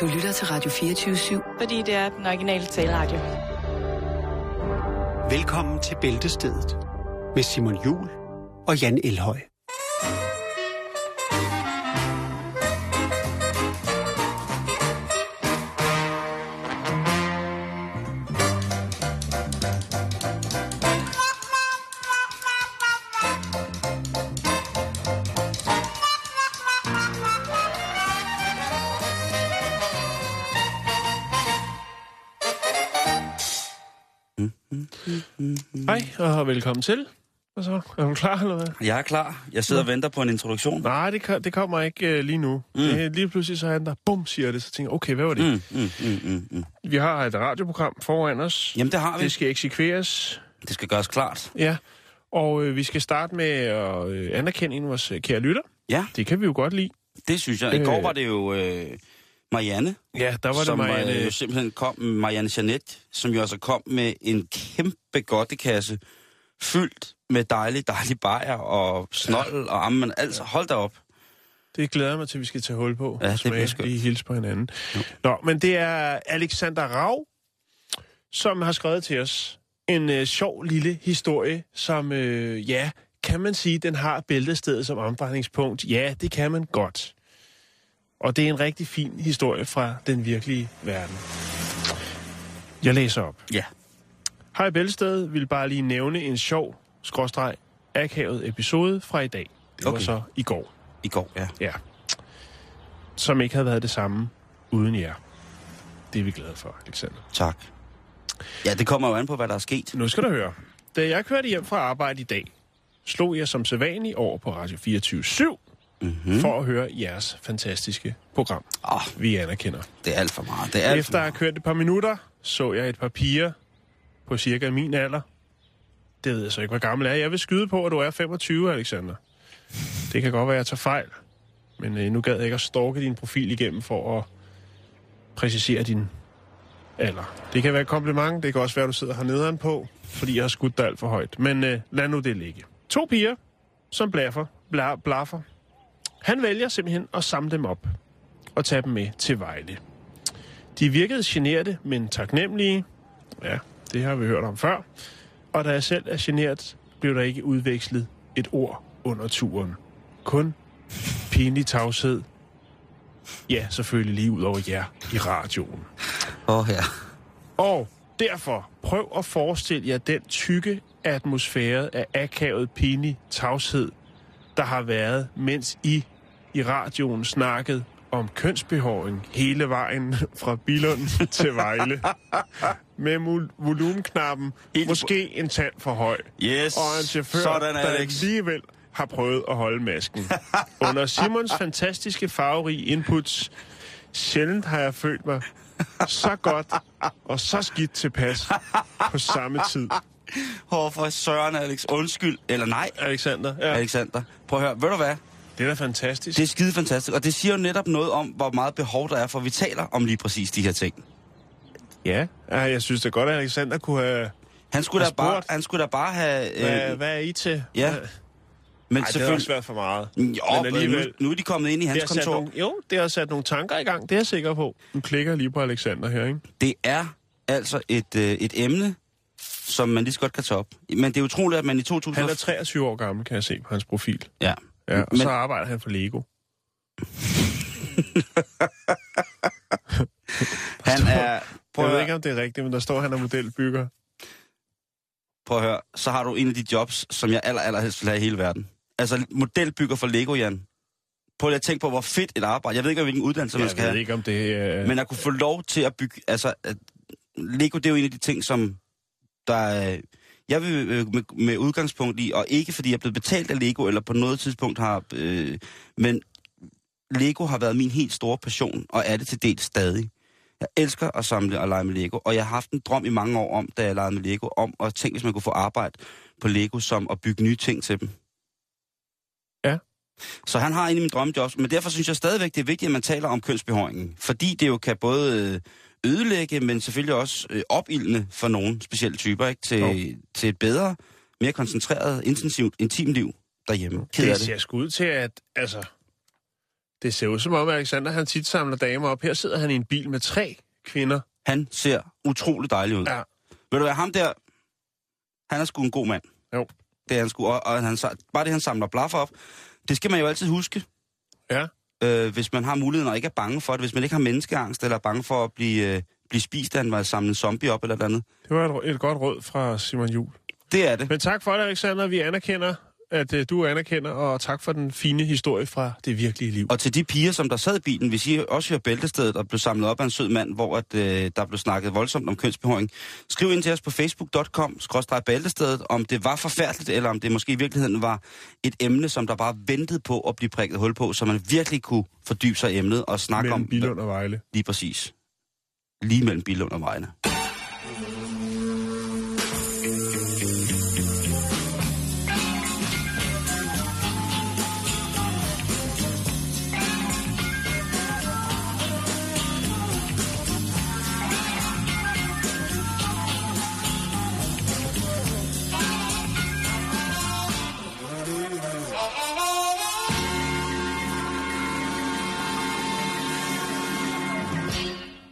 Du lytter til Radio 24-7. Fordi det er den originale taleradio. Velkommen til Bæltestedet med Simon Jul og Jan Elhøj. Velkommen til. Hvad så? Er du klar, eller hvad? Jeg er klar. Jeg sidder og venter på en introduktion. Nej, det, det kommer ikke uh, lige nu. Mm. Det, lige pludselig så er han der, bum, siger det, så tænker jeg, okay, hvad var det? Mm, mm, mm, mm, mm. Vi har et radioprogram foran os. Jamen, det har vi. Det skal eksekveres. Det skal gøres klart. Ja, og øh, vi skal starte med at øh, anerkende en af vores øh, kære lytter. Ja, Det kan vi jo godt lide. det synes jeg. I går Øh. var det jo øh, Marianne, Ja, der var det som Marianne. øh, jo simpelthen kom, Marianne Janet, som jo altså kom med en kæmpe godtekasse fyldt med dejlig, dejlig bajer og snold og ammen. Altså, hold da op. Det glæder mig til, at vi skal tage hul på. Ja, det bliver skønt. Lige hilse på hinanden. Nå, men det er Alexander Rav, som har skrevet til os en øh, sjov lille historie, som, øh, ja, kan man sige, den har bæltestedet som omdrejningspunkt? Ja, det kan man godt. Og det er en rigtig fin historie fra den virkelige verden. Jeg læser op. Ja. Hej Bælsted vil bare lige nævne en sjov, skråstreg, akavet episode fra i dag. Det var Okay. så i går. I går, ja. Ja. Som ikke havde været det samme uden jer. Det er vi glade for, Alexander. Tak. Ja, det kommer jo an på, hvad der er sket. Nu skal du høre. Da jeg kørte hjem fra arbejde i dag, slog jeg som sædvanligt over på Radio 24 7 Mm-hmm. for at høre jeres fantastiske program. Oh, Vi anerkender. det er alt for meget. Det er Efter at have kørt et par minutter, så jeg et par piger på cirka min alder. Det ved jeg så ikke, hvor gammel er. Jeg vil skyde på, at du er 25, Alexander. Det kan godt være, at jeg tager fejl. Men øh, nu gad jeg ikke at stalke din profil igennem for at præcisere din alder. Det kan være et kompliment. Det kan også være, at du sidder hernede på, fordi jeg har skudt dig alt for højt. Men øh, lad nu det ligge. To piger, som blaffer, bla, blaffer. Han vælger simpelthen at samle dem op og tage dem med til Vejle. De virkede generte, men taknemmelige. Ja, det har vi hørt om før. Og da jeg selv er genert, blev der ikke udvekslet et ord under turen. Kun pinlig tavshed. Ja, selvfølgelig lige ud over jer i radioen. Åh, oh, ja. Og derfor prøv at forestille jer den tykke atmosfære af akavet pinlig tavshed, der har været, mens I i radioen snakkede om kønsbehåring hele vejen fra Bilund til Vejle. Med volumenknappen Helt måske en tand for høj. Yes. Og en chauffør, Sådan, der Alex. alligevel har prøvet at holde masken. Under Simons fantastiske farverige inputs, sjældent har jeg følt mig så godt og så skidt tilpas på samme tid. Hvor for Søren, Alex. Undskyld. Eller nej, Alexander, ja, Alexander. Prøv at høre. Ved du hvad? det er da fantastisk. Det er skide fantastisk. Og det siger jo netop noget om, hvor meget behov der er, for vi taler om lige præcis de her ting. Ja, ja, jeg synes det er godt, at Alexander kunne have... Han skulle, da bare, han skulle da bare have... Hvad, Øh, hvad er I til? ja. Hvad- men Ej, det har selvfølgelig... også været for meget. Jo, Men alligevel- nu, nu er de kommet ind i hans kontor. nogle, jo, det har sat nogle tanker i gang, det er jeg sikker på. Nu klikker lige på Alexander her, ikke? Det er altså et, øh, et emne, som man lige så godt kan tage op. Men det er utroligt, at man i 2000... Han er 23 år gammel, kan jeg se på hans profil. Ja. Ja, og Men- så arbejder han for Lego. Han er... Prøv Jeg ved ikke, om det er rigtigt, men der står, at han er modelbygger. prøv at høre. Så har du en af de jobs, som jeg aller, aller helst vil have i hele verden. Altså modelbygger for Lego, Jan. Prøv lige at tænke på, hvor fedt et arbejde. Jeg ved ikke, hvilken uddannelse man Jeg skal ved have. ikke, om det er... Men at kunne få lov til at bygge... Altså, at Lego, det er jo en af de ting, som der er... Jeg vil øh, med, med udgangspunkt i, og ikke fordi jeg er blevet betalt af Lego, eller på noget tidspunkt har... Øh, men Lego har været min helt store passion, og er det til dels stadig. Jeg elsker at samle og lege med Lego, og jeg har haft en drøm i mange år om, da jeg legede med Lego, om at tænke, hvis man kunne få arbejde på Lego, som at bygge nye ting til dem. Ja. Så han har en af mine drømmejobs, men derfor synes jeg stadigvæk, det er vigtigt, at man taler om kønsbehåringen. Fordi det jo kan både øh, ødelægge, men selvfølgelig også øh, opildne for nogle specielle typer, ikke? Til, Jo. til et bedre, mere koncentreret, intensivt, intimt liv derhjemme. Ked af Det det. ser sgu ud til, at altså, Det ser ud som om, Alexander han tit samler damer op. Her sidder han i en bil med tre kvinder. Han ser utrolig dejlig ud. Ja. Ved du hvad, ham der, han er sgu en god mand. Jo. Det er han sgu, og, og han, bare det, han samler blaffer op, det skal man jo altid huske. Ja. øh, hvis man har muligheden og ikke er bange for det, hvis man ikke har menneskeangst eller er bange for at blive, øh, blive spist af en, samlet zombie op eller et andet. Det var et, et godt råd fra Simon Jul. Det er det. Men tak for det, Alexander. Vi anerkender, at uh, du anerkender, og tak for den fine historie fra det virkelige liv. Og til de piger, som der sad i bilen, hvis I også hører bæltestedet og blev samlet op af en sød mand, hvor at, øh, der blev snakket voldsomt om kønsbehøring, skriv ind til os på facebook.com, bæltestedet, om det var forfærdeligt, eller om det måske i virkeligheden var et emne, som der bare ventede på at blive prikket hul på, så man virkelig kunne fordybe sig i emnet og snakke Mellem om... Bilund og Vejle. Lige præcis. Lige mellem Bilund og Vejle.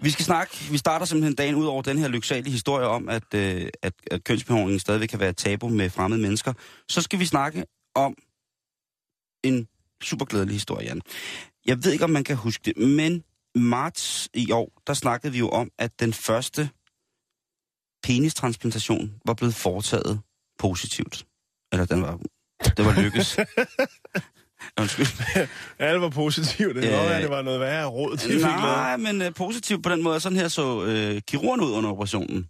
Vi skal snakke, vi starter simpelthen dagen ud over den her lyksalige historie om, at, øh, at, at kønsbehåringen stadigvæk kan være et tabu med fremmede mennesker. Så skal vi snakke om en super glædelig historie, Jan. Jeg ved ikke, om man kan huske det, men marts i år, der snakkede vi jo om, at den første penistransplantation var blevet foretaget positivt. Eller den var, det var lykkes. Undskyld. Alt var positivt. Det Øh, være, det var noget værre råd til. Nej, men uh, positivt på den måde. Sådan her så uh, kirurgen ud under operationen.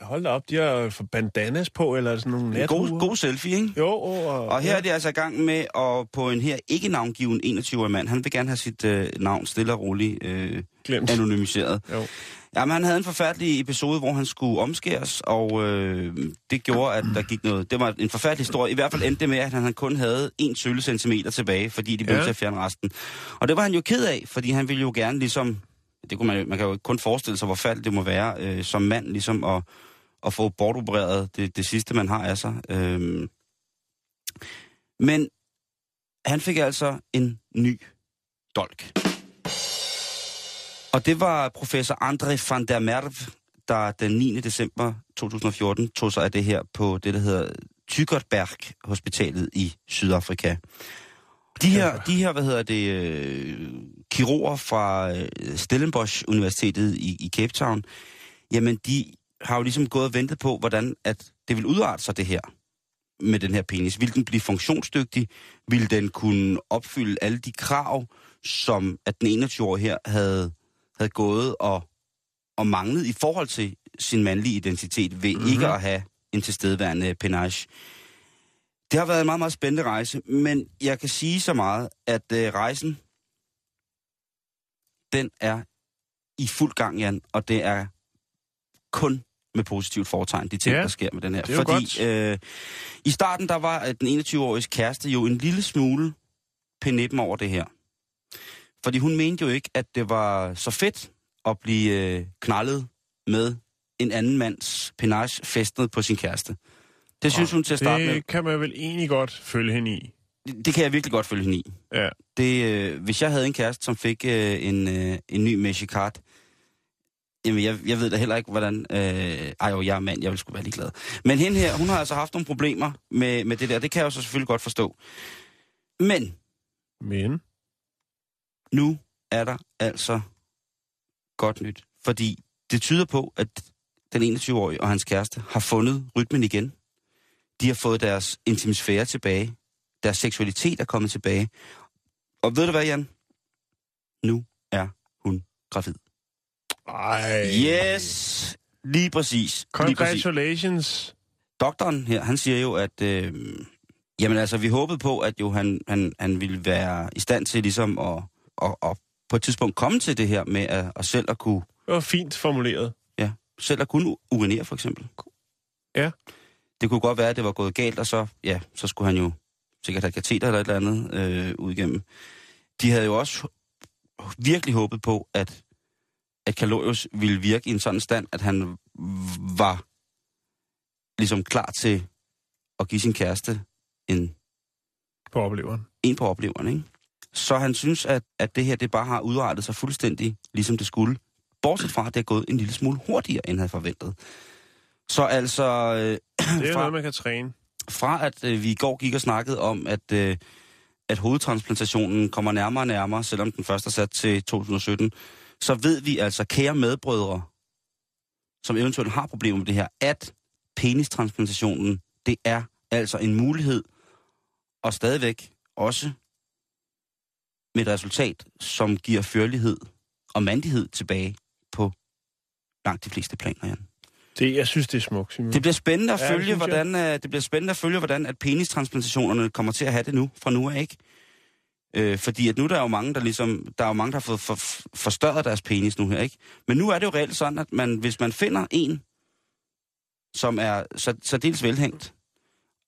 Hold da op, de har for bandanas på, eller sådan nogle nathuer. god, god selfie, ikke? Jo, og, Og her er de altså i gang med at på en her ikke navngiven 21-årig mand. Han vil gerne have sit øh, navn stille og roligt øh, Glemt. anonymiseret. Jo. Jamen, han havde en forfærdelig episode, hvor han skulle omskæres, og øh, det gjorde, at der gik noget... Det var en forfærdelig historie. I hvert fald endte det med, at han kun havde en centimeter tilbage, fordi de blev Ja. til at fjerne resten. Og det var han jo ked af, fordi han ville jo gerne ligesom... Det kunne man, man kan jo kun forestille sig, hvor færdigt det må være øh, som mand, ligesom at, at få bortopereret det, det sidste, man har af sig. Øh, men han fik altså en ny dolk. Og det var professor André van der Merwe, der den 9. december 2014 tog sig af det her på det, der hedder Tygertberg Hospitalet i Sydafrika. De her, de her hvad hedder det, øh, kirurger fra øh, Stellenbosch Universitetet i, i Cape Town, jamen de har jo ligesom gået og ventet på, hvordan at det vil udarte sig det her med den her penis. Vil den blive funktionsdygtig? Vil den kunne opfylde alle de krav, som at den 21-årige her havde, havde gået og, og manglet i forhold til sin mandlige identitet ved mm-hmm. ikke at have en tilstedeværende penage. Det har været en meget, meget spændende rejse, men jeg kan sige så meget, at øh, rejsen, den er i fuld gang, Jan, og det er kun med positivt foretegn, de ting, Ja, der sker med den her. det er Fordi øh, i starten, der var den 21-årige kæreste jo en lille smule penippen over det her. Fordi hun mente jo ikke, at det var så fedt at blive øh, knaldet med en anden mands penage festnet på sin kæreste. Det synes hun til at starte med. Det kan man vel egentlig godt følge hende i. Det, det kan jeg virkelig godt følge hende i. Ja. Det, øh, hvis jeg havde en kæreste, som fik øh, en, øh, en ny Meshikart, jamen jeg, jeg ved da heller ikke, hvordan... Øh, ej jo, jeg er mand, jeg vil sgu være ligeglad. Men hende her, hun har altså haft nogle problemer med, med det der. Det kan jeg jo så selvfølgelig godt forstå. Men Men, nu er der altså godt nyt. Fordi det tyder på, at den 21-årige og hans kæreste har fundet rytmen igen. De har fået deres intimisfære tilbage. Deres seksualitet er kommet tilbage. Og ved du hvad, Jan? Nu er hun gravid. ej. Yes! Lige præcis. Lige præcis. Congratulations. Doktoren her, han siger jo, at... Øh, jamen altså, vi håbede på, at jo han, han, han ville være i stand til ligesom at, at, at på et tidspunkt komme til det her med at, at selv at kunne Det var fint formuleret. Ja, selv at kunne urinere for eksempel. Ja. Det kunne godt være, at det var gået galt, og så, ja, så skulle han jo sikkert have kateter eller et eller andet øh, ud igennem. De havde jo også virkelig håbet på, at, at Kalorius ville virke i en sådan stand, at han var ligesom klar til at give sin kæreste en, På opleveren. en på opleveren, ikke? Så han synes, at, at det her det bare har udrettet sig fuldstændig, ligesom det skulle. Bortset fra, at det er gået en lille smule hurtigere, end han forventet. Så altså... Øh, Det er fra, noget, man kan træne. fra at øh, vi i går gik og snakkede om, at, øh, at hovedtransplantationen kommer nærmere og nærmere, selvom den først er sat til 2017, så ved vi altså, kære medbrødre, som eventuelt har problemer med det her, at penistransplantationen, det er altså en mulighed, og stadigvæk også med et resultat, som giver førlighed og mandighed tilbage på langt de fleste planer, Jan. Det, jeg synes, det er smukt, Simon. Det bliver spændende at Ja, følge, jeg. hvordan, øh, det bliver spændende at følge, hvordan at penistransplantationerne kommer til at have det nu, fra nu af, ikke? Øh, fordi at nu der er jo mange, der ligesom, der er jo mange, der har fået for, forstørret deres penis nu her, ikke? Men nu er det jo reelt sådan, at man, hvis man finder en, som er så, særdeles velhængt,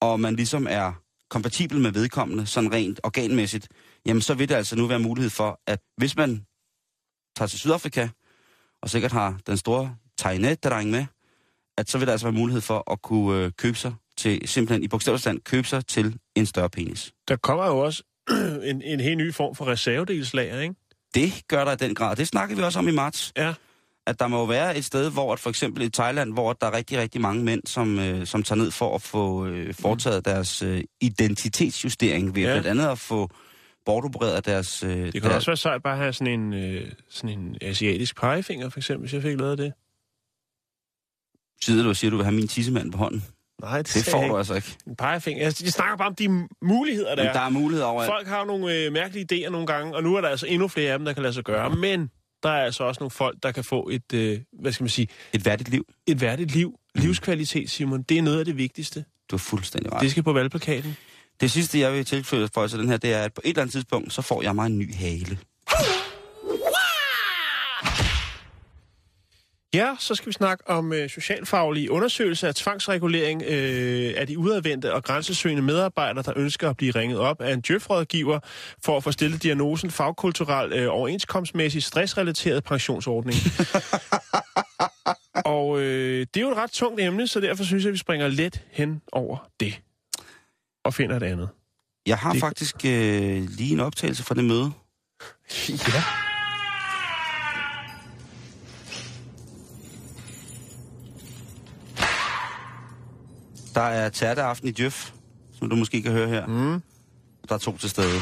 og man ligesom er kompatibel med vedkommende, sådan rent organmæssigt, jamen så vil det altså nu være mulighed for, at hvis man tager til Sydafrika, og sikkert har den store Tainet-dreng med, at så vil der altså være mulighed for at kunne øh, købe sig til, simpelthen i bogstaveligt købe sig til en større penis. Der kommer jo også en, en helt ny form for reservedelslager, ikke? Det gør der i den grad. Det snakkede vi også om i marts. Ja. At der må jo være et sted, hvor at for eksempel i Thailand, hvor der er rigtig, rigtig mange mænd, som, øh, som tager ned for at få øh, foretaget deres øh, identitetsjustering ved ja. blandt andet at få bortopereret deres... Øh, Det kan deres, også være sejt bare at have sådan en, øh, sådan en asiatisk pegefinger, for eksempel, hvis jeg fik lavet det. Sidder du og siger, at du vil have min tissemand på hånden? Nej, det, Det får jeg du ikke. altså ikke. En pegefinger. Jeg, jeg snakker bare om de muligheder, der Men er. der er mulighed over, at Folk har nogle øh, mærkelige idéer nogle gange, og nu er der altså endnu flere af dem, der kan lade sig gøre. Men der er altså også nogle folk, der kan få et, øh, hvad skal man sige, et værdigt liv. et værdigt liv. Livskvalitet, Simon. Det er noget af det vigtigste. Du har fuldstændig ret. Det skal på valgplakaten. Det sidste, jeg vil tilføje for til den her, det er, at på et eller andet tidspunkt, så får jeg mig en ny hale. Ja, så skal vi snakke om øh, socialfaglige undersøgelser af tvangsregulering øh, af de udadvendte og grænsesøgende medarbejdere, der ønsker at blive ringet op af en djøfrådgiver for at få stillet diagnosen fagkulturel øh, overenskomstmæssig stressrelateret pensionsordning. og øh, det er jo et ret tungt emne, så derfor synes jeg, at vi springer let hen over det og finder et andet. Jeg har Det- faktisk øh, lige en optagelse fra det møde. Ja. Der er tærteaften i Djøf, som du måske kan høre her. Mm. Der er to til stede.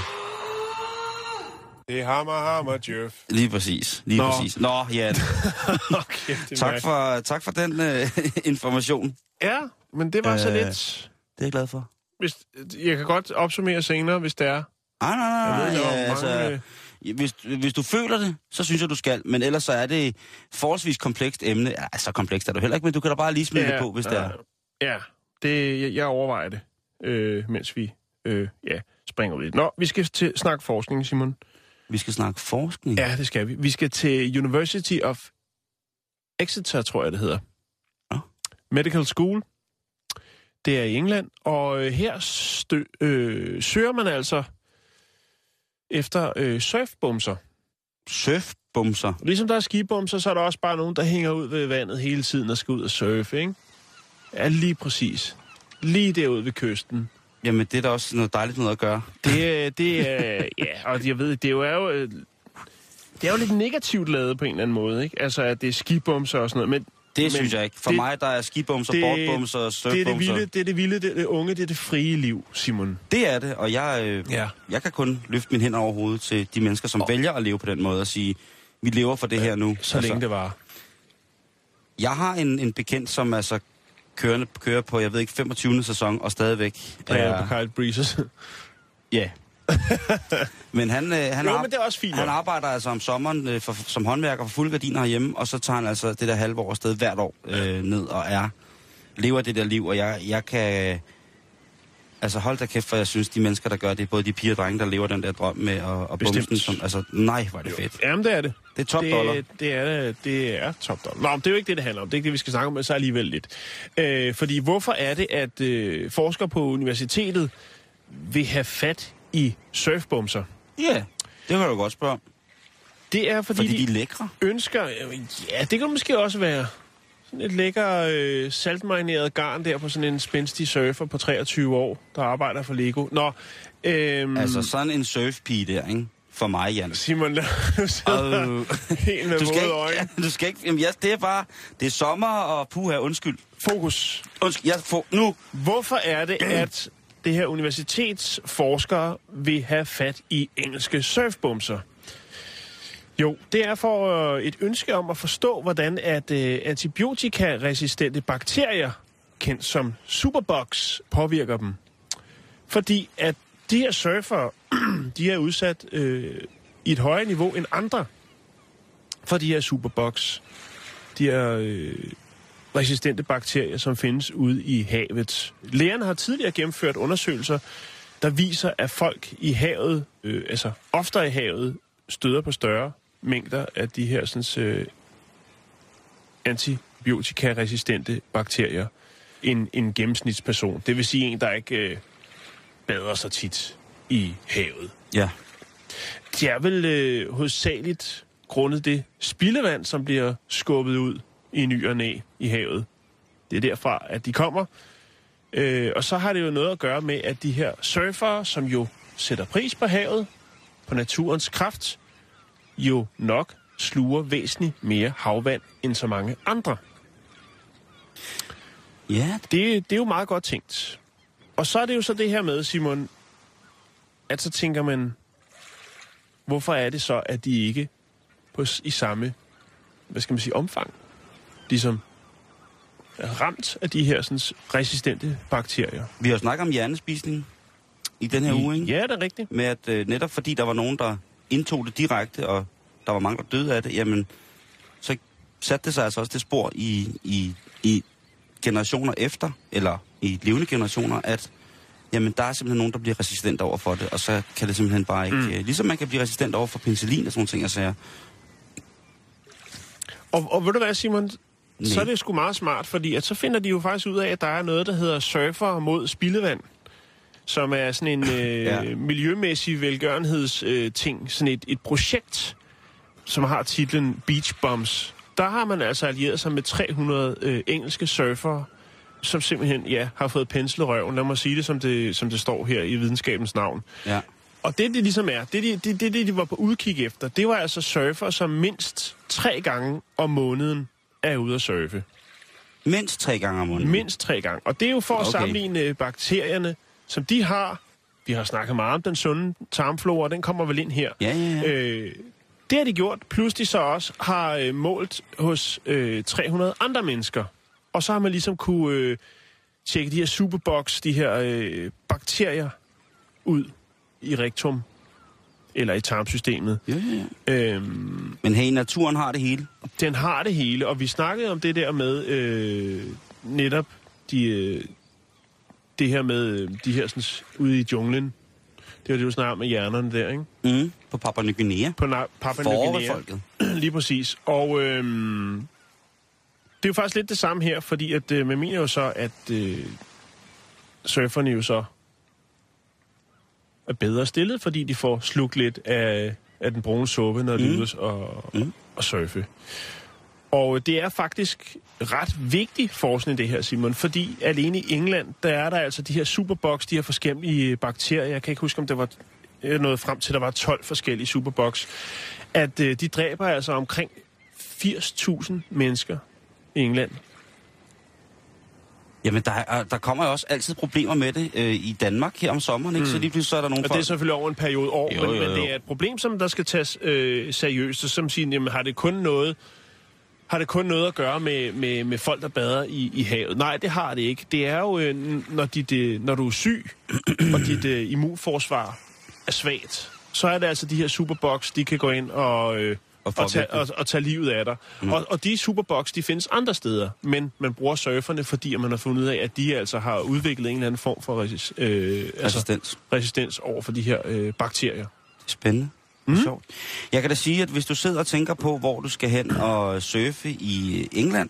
Det er hammer, hammer, Djøf. Lige præcis. Lige Nå. præcis. Nå, ja. Okay, tak, for, tak for den øh, information. Ja, men det var så Øh, lidt... Det er jeg glad for. Hvis, jeg kan godt opsummere senere, hvis det er. Nej, nej, nej. ved, nej ja, mange, altså, øh, hvis, hvis du føler det, så synes jeg, du skal. Men ellers så er det forholdsvis komplekst emne. Ja, så komplekst er du heller ikke, men du kan da bare lige smide det på, hvis det er. Ja, det, jeg, jeg overvejer det, øh, mens vi øh, ja, springer ud i det. Nå, vi skal til snakke forskning, Simon. Vi skal snakke forskning. Ja, det skal vi. Vi skal til University of Exeter, tror jeg, det hedder. Medical School. Det er i England, og øh, her stø, øh, søger man altså efter øh, surfbumser. Surfbumser. Ligesom der er skibumser, så er der også bare nogen, der hænger ud ved vandet hele tiden og skal ud og surfe, ikke? Ja, lige præcis. Lige derude ved kysten. Jamen, det er da også noget dejligt noget at gøre. Det, er- det er, ja, og jeg ved, det er jo, er jo, øh, det er jo lidt negativt lavet på en eller anden måde, ikke? Altså, at det er skibumser og sådan noget, men Det Men synes jeg ikke. For det- mig, der er skibumser, det- bortbumser, det er det vilde, det er det vilde, det er det unge, det er det frie liv, Simon. Det er det, og jeg, øh, Ja. jeg kan kun løfte min hænder over hovedet til de mennesker, som Og- vælger at leve på den måde og sige, vi lever for det her nu. Så længe det var. Jeg har en, en bekendt, som altså kørende, kører på, jeg ved ikke, 25. sæson, og stadigvæk Ja. På Kyle Breezes. Ja. Men han, øh, han, Jo, ar- men det er også fint han arbejder altså om sommeren øh, for, som håndværker for fulde gardiner herhjemme, og så tager han altså det der halve år afsted hvert år øh, ned og er lever det der liv, og jeg, jeg kan... Altså hold da kæft, for jeg synes, de mennesker, der gør det, både de piger og drenge, der lever den der drøm med at, at bumse Bestemt. den, som, altså nej, er det fedt. Jamen, det er det. Det er top dollar. det, det er det er top dollar. Nå, men det er jo ikke det, det handler om. Det er ikke det, vi skal snakke om, men så alligevel lidt. Øh, fordi hvorfor er det, at øh, forskere på universitetet vil have fat i surfbumser? Ja, det kan du godt spørge om. Det er, fordi, Fordi de de er lækre. ønsker... Ja, det kan måske også være. Sådan et lækker øh, saltmarineret garn der på sådan en spændstig surfer på 23 år, der arbejder for Lego. Nå, øhm, Altså sådan en surfpige der, ikke? For mig, Jan. Simon, du sidder Øh, helt med du skal ikke, øjne. ja, du skal ikke, jamen, ja, det er bare, det er sommer, og puha, undskyld. Fokus. Undskyld, jeg får, nu, Hvorfor er det, at det her universitetsforskere vil have fat i engelske surfbumser? Jo, det er for øh, et ønske om at forstå, hvordan at øh, antibiotikaresistente bakterier, kendt som superbugs, påvirker dem. Fordi at de her surfere, de er udsat øh, i et højere niveau end andre for de her superbugs. De her øh, resistente bakterier, som findes ude i havet. Lægerne har tidligere gennemført undersøgelser, der viser, at folk i havet, øh, altså oftere i havet, støder på større mængder af de her sådan, øh, antibiotikaresistente bakterier end en gennemsnitsperson. Det vil sige en, der ikke øh, bader så tit i havet. ja, Det er vel øh, hovedsageligt grundet det spildevand, som bliver skubbet ud i ny og næ i havet. Det er derfra, at de kommer. Øh, og så har det jo noget at gøre med, at de her surfere, som jo sætter pris på havet, på naturens kraft, jo nok sluger væsentligt mere havvand end så mange andre. ja, Det, det er jo meget godt tænkt. Og så er det jo så det her med, Simon, at så tænker man, hvorfor er det så, at de ikke på, i samme, hvad skal man sige, omfang, ligesom er ramt af de her sådan, resistente bakterier? vi har snakket om hjernespisning i den her uge, ikke? Ja, det er rigtigt. Med at øh, netop fordi der var nogen, der indtog det direkte, og der var mange, der døde af det, jamen, så satte det sig altså også det spor i, i, i generationer efter, eller i levende generationer, at jamen, der er simpelthen nogen, der bliver resistent over for det, og så kan det simpelthen bare ikke... Mm. Øh, ligesom man kan blive resistent over for penicillin og sådan nogle ting, altså, Og, og ved du hvad, Simon? Nej. Så er det sgu meget smart, fordi at så finder de jo faktisk ud af, at der er noget, der hedder surfer mod spildevand, som er sådan en øh, Ja. miljømæssig velgørenhedsting, øh, ting. sådan et, et projekt, som har titlen Beach Bombs. Der har man altså allieret sig med 300 øh, engelske surfere, som simpelthen ja, har fået penslet røven. Lad mig sige det som, det, som det står her i videnskabens navn. ja. Og det, det ligesom er, det, det, det, det, det, de var på udkig efter, det var altså surfer, som mindst tre gange om måneden er ude at surfe. Mindst tre gange om måneden. Mindst tre gange. Og det er jo for at Okay. sammenligne øh, bakterierne, som de har. Vi har snakket meget om den sunde tarmflora, den kommer vel ind her. Ja, ja, ja. Øh, det har de gjort, plus de så også har øh, målt hos øh, 300 andre mennesker. Og så har man ligesom kunne øh, tjekke de her superbox, de her øh, bakterier, ud i rektum eller i tarmsystemet. ja, ja, ja. Øhm, Men hey, naturen har det hele. den har det hele, og vi snakkede om det der med øh, netop de, øh, det her med øh, de her sådan, ude i junglen. Det var det, du snakkede om med hjernerne der, ikke? Mm. På Papua Ny Guinea. På Na- Papua Ny Guinea. Lige præcis. Og øhm, det er jo faktisk lidt det samme her, fordi at, øh, man mener jo så, at øh, surferne jo så er bedre stillet, fordi de får slugt lidt af, af den brune suppe, når de Mm. og, Mm. og surfe. Og det er faktisk ret vigtig forskning, det her, Simon, fordi alene i England, der er der altså de her superbox, de her forskellige bakterier. Jeg kan ikke huske, om det var øh, noget frem til, der var 12 forskellige superbox. At øh, de dræber altså omkring 80.000 mennesker i England. Jamen, der, er, der kommer jo også altid problemer med det øh, i Danmark her om sommeren, ikke? Mm. Så lige pludselig så er der nogle Og det er selvfølgelig over en periode år, Jo, men, jo, men jo. det er et problem, som der skal tages øh, seriøst, og som siger, jamen, har det kun noget har det kun noget at gøre med, med, med folk, der bader i, i havet? Nej, det har det ikke. Det er jo, øh, når, dit, øh, når du er syg, og dit øh, immunforsvar er svagt, så er det altså de her superbox, de kan gå ind og, øh, Og og, tage, og, og tage livet af dig. Mm. Og, og de superbox, de findes andre steder, men man bruger surferne, fordi man har fundet ud af, at de altså har udviklet en eller anden form for resist, øh, altså, resistens. resistens over for de her øh, bakterier. Spændende. Mm. Sjovt. Jeg kan da sige, at hvis du sidder og tænker på, hvor du skal hen og surfe i England,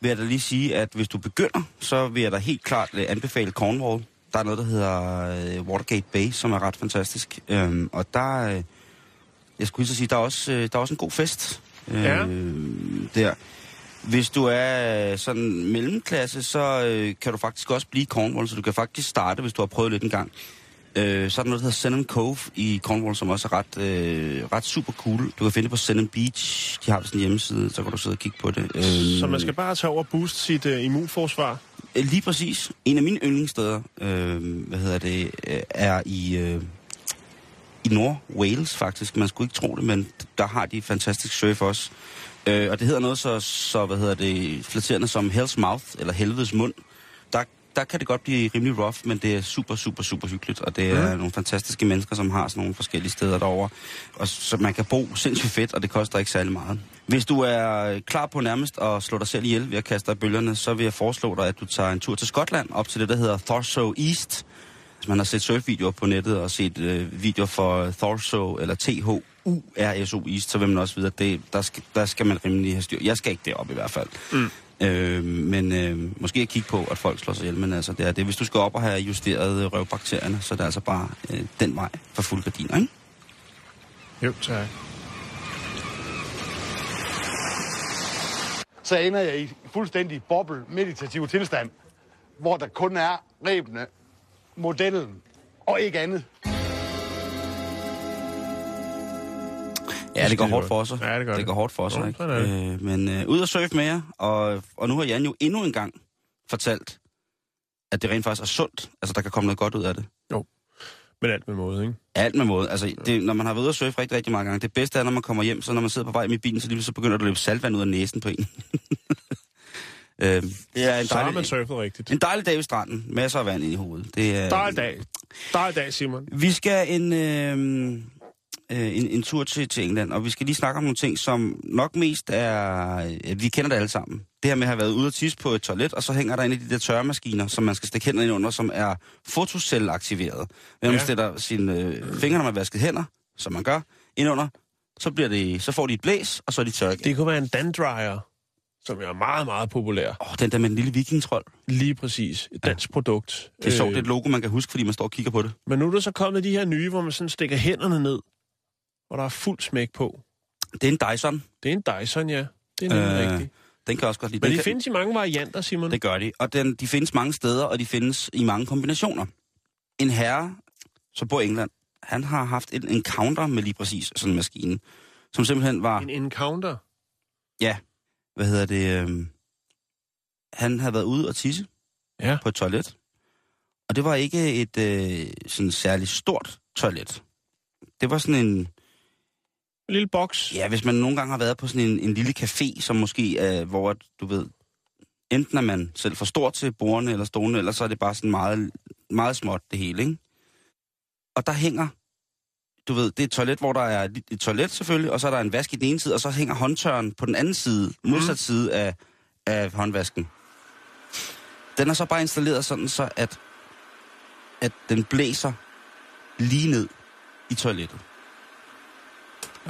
vil jeg da lige sige, at hvis du begynder, så vil jeg da helt klart øh, anbefale Cornwall. Der er noget, der hedder øh, Watergate Bay, som er ret fantastisk. Øhm, og der, øh, jeg skulle så sige, der er også, øh, der er også en god fest øh, Ja. der. Hvis du er øh, sådan mellemklasse, så øh, kan du faktisk også blive i Cornwall, så du kan faktisk starte, hvis du har prøvet lidt en gang. Øh, så er der noget, der hedder Sennen Cove i Cornwall, som også er ret, øh, ret super cool. Du kan finde det på Sennen Beach. De har sådan en hjemmeside, så kan du sidde og kigge på det. Øh, Så man skal bare tage over og booste sit uh, immunforsvar. Øh, Lige præcis. En af mine yndlingssteder, øh, hvad hedder det, øh, er i, øh, i Nord-Wales faktisk. Man skulle ikke tro det, men der har de fantastisk surf også. Øh, og det hedder noget så, så hvad hedder det, flatterende som Hell's Mouth, eller Helvedes Mund. Der, der kan det godt blive rimelig rough, men det er super, super, super hyggeligt. Og det er Mm. nogle fantastiske mennesker, som har sådan nogle forskellige steder derovre. Og så man kan bo sindssygt fedt, og det koster ikke særlig meget. Hvis du er klar på nærmest at slå dig selv ihjel ved at kaste dig i bølgerne, så vil jeg foreslå dig, at du tager en tur til Skotland, op til det, der hedder Thurso East. Hvis man har set surfvideoer på nettet og set øh, videoer for Thurso eller THURSO East, så vil man også vide, at det, der, skal, der skal man rimelig have styr. Jeg skal ikke derop i hvert fald. Mm. Øh, men øh, måske at kigge på, at folk slår sig ihjel, men altså, det er det. Hvis du skal op og have justeret øh, røvbakterierne, så er det altså bare øh, den vej for fuld gardiner, ikke? Jo, tak. så ender jeg i fuldstændig boble meditativ tilstand, hvor der kun er rebene, modellen og ikke andet. Ja, det går hårdt for sig. Ja, det gør det det. går hårdt for sig, Jo, ikke? Øh, men øh, ud og surfe med jer, og, og nu har Jan jo endnu en gang fortalt, at det rent faktisk er sundt. Altså, der kan komme noget godt ud af det. Men alt med måde, ikke? Alt med måde. Altså, det, når man har været ude at surfe rigtig, rigtig mange gange, det bedste er, når man kommer hjem, så når man sidder på vej med bilen, så lige så begynder der at løbe saltvand ud af næsen på en. øh, det er en Så har dejlig, man surfet rigtigt. en dejlig dag ved stranden. Masser af vand ind i hovedet. Det er, Dejlig dag. Dejlig dag, Simon. Vi skal en, øh, øh, en, en tur til, til England, og vi skal lige snakke om nogle ting, som nok mest er... Øh, vi kender det alle sammen. Det her med at have været ude og tisse på et toilet, og så hænger der en af de der tørremaskiner, som man skal stikke hænderne ind under, som er fotocelleaktiveret. Når man Ja. stiller sine øh, fingre, når man vasker hænder, som man gør, ind under, så, bliver det, så får de et blæs, og så er de tørre. Det kunne være en dandryer, som er meget, meget populær. Åh, den der med den lille vikingtrold. Lige præcis. Et dansk produkt. Det er sjovt, det er Øh, et logo, man kan huske, fordi man står og kigger på det. Men nu er der så kommet de her nye, hvor man sådan stikker hænderne ned, hvor der er fuld smæk på. Det er en Dyson. Det er en Dyson, ja. Det er nemlig Øh, øh, rigtigt. Den kan også godt lide. Men de kan- findes i mange varianter, Simon. Det gør de. Og den, de findes mange steder, og de findes i mange kombinationer. En herre, som bor i England, han har haft en encounter med lige præcis sådan en maskine, som simpelthen var, En encounter. ja, hvad hedder det, øhm, han havde været ude og tisse Ja. på et toilet. Og det var ikke et øh, sådan særligt stort toilet. Det var sådan en, En lille boks. ja, hvis man nogle gange har været på sådan en, en lille café, som måske, øh, hvor du ved, enten er man selv for stor til bordene eller stolene, eller så er det bare sådan meget, meget småt det hele, ikke? Og der hænger, du ved, det er et toilet, hvor der er et- et toilet selvfølgelig, og så er der en vask i den ene side, og så hænger håndtørren på den anden side, modsat side af, af håndvasken. Den er så bare installeret sådan, så at, at den blæser lige ned i toilettet.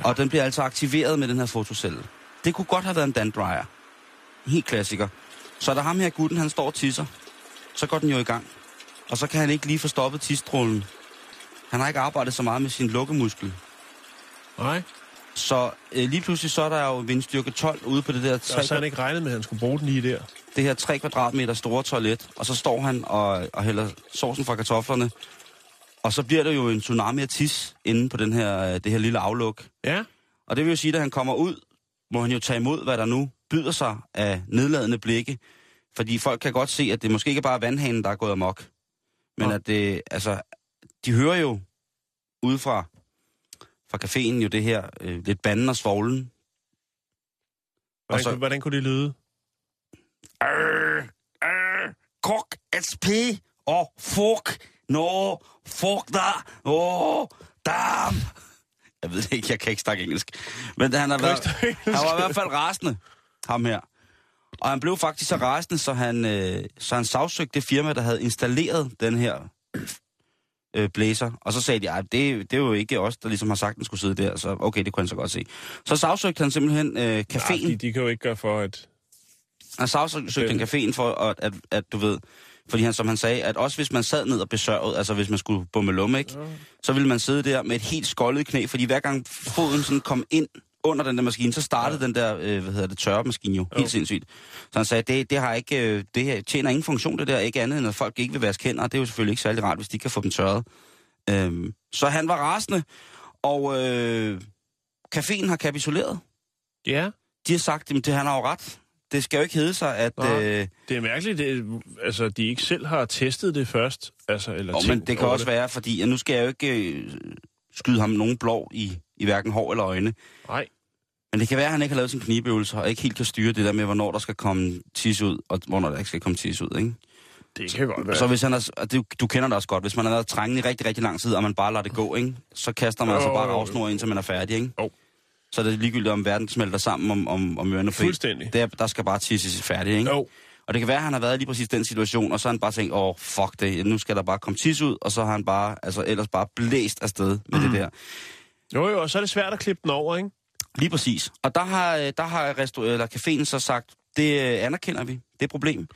Og den bliver altså aktiveret med den her fotocelle. Det kunne godt have været en dandryer. Helt klassiker. Så da ham her gutten, han står og tisser, så går den jo i gang. Og så kan han ikke lige få stoppet tisstrålen. Han har ikke arbejdet så meget med sin lukkemuskel. Nej. Så øh, lige pludselig så er der jo vindstyrke 12 ude på det der, Og så har 3, han ikke regnet med, at han skulle bruge den lige der. det her 3 kvadratmeter store toilet. Og så står han og, og hælder sovsen fra kartoflerne. Og så bliver der jo en tsunami af tis inde på den her, øh, det her lille afluk. Ja. Og det vil jo sige, at han kommer ud, må han jo tage imod, hvad der nu byder sig af nedladende blikke. Fordi folk kan godt se, at det måske ikke bare er vandhanen, der er gået amok. Men Nå. at det, altså, de hører jo ude fra, caféen jo det her øh, lidt banden og svoglen. Hvordan, så- kunne, hvordan kunne det lyde? Øh, øh, kok, SP og fuck, no, fuck der, åh, damn. Jeg ved det ikke, jeg kan ikke snakke engelsk. Men han har, været, han var i hvert fald rasende, ham her. Og han blev faktisk så rasende, så han, øh, så han sagsøgte det firma, der havde installeret den her øh, blæser. Og så sagde de, at det, det er jo ikke os, der ligesom har sagt, at den skulle sidde der. Så okay, det kunne han så godt se. Så sagsøgte han simpelthen øh, Nej, caféen. de, de kan jo ikke gøre for, at... Han sagsøgte en caféen for, at, at, at, du ved, fordi han, som han sagde, at også hvis man sad ned og besørgede, altså hvis man skulle bumme lumme, ikke, så ville man sidde der med et helt skoldet knæ, fordi hver gang foden sådan kom ind under den der maskine, så startede ja. den der, øh, hvad hedder det, tørremaskine jo, Jo. helt sindssygt. Så han sagde, det, det, har ikke, øh, det her tjener ingen funktion, det der, ikke andet end at folk ikke vil vaske hænder, og det er jo selvfølgelig ikke særlig rart, hvis de kan få dem tørret. Øhm, så han var rasende, og øh, caféen har kapituleret. Ja, De har sagt, at han har jo ret. Det skal jo ikke hedde sig, at... Øh, det er mærkeligt, det, altså, de ikke selv har testet det først. Altså, eller og, men det kan også være, fordi at nu skal jeg jo ikke øh, skyde ham nogen blå i, i hverken hår eller øjne. Nej, Men det kan være, at han ikke har lavet sin knibeøvelse, og ikke helt kan styre det der med, hvornår der skal komme tis ud, og hvornår der ikke skal komme tis ud, ikke? det kan godt være. Så hvis han er, det, du kender det også godt, hvis man har været trængende i rigtig, rigtig lang tid, og man bare lader det gå, ikke? Så kaster man altså Jo, bare ravsnor indtil man er færdig, ikke? Jo. Så er det ligegyldigt, om verden smelter sammen om, om, om ørerne. Fuldstændig. Der, der skal bare tisses færdig, ikke? Jo, Og det kan være, at han har været i lige præcis den situation, og så har han bare tænkt, åh, oh, fuck det, nu skal der bare komme tis ud, og så har han bare, altså ellers bare blæst afsted med mm. det der. jo, jo, og så er det svært at klippe den over, ikke? Lige præcis. Og der har, øh, der har restaur- eller caféen så sagt, det øh, anerkender vi, det er et problem.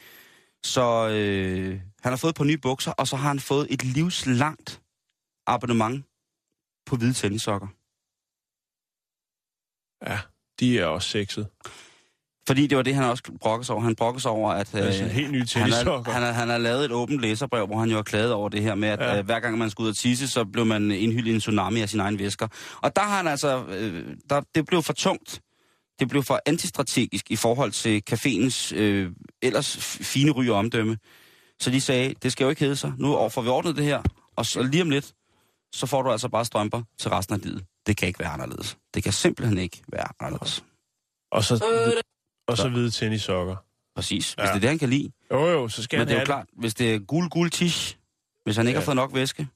Så øh, han har fået på nye bukser, og så har han fået et livslangt abonnement på hvide tennissokker. Ja, de er også sexet. Fordi det var det, han også brokkede sig over. Han brokkede sig over, at... Altså, helt nye han, har, han, har, han har lavet et åbent læserbrev, hvor han jo har klaget over det her med, at Ja. øh, hver gang man skulle ud og tisse, så blev man indhyldet i en tsunami af sine egne væsker. Og der har han altså... Øh, der, det blev for tungt. Det blev for antistrategisk i forhold til caféens øh, ellers fine ry og omdømme. Så de sagde, det skal jo ikke hedde sig. Nu får vi ordnet det her, og så lige om lidt, så får du altså bare strømper til resten af livet. Det kan ikke være anderledes. Det kan simpelthen ikke være anderledes. Og så, og så hvide tennissokker. Præcis. Hvis Ja. det er det, han kan lide. Jo, jo, så skal Men han det er jo klart, hvis det er gul, gul tish, hvis han ikke Ja. har fået nok væske,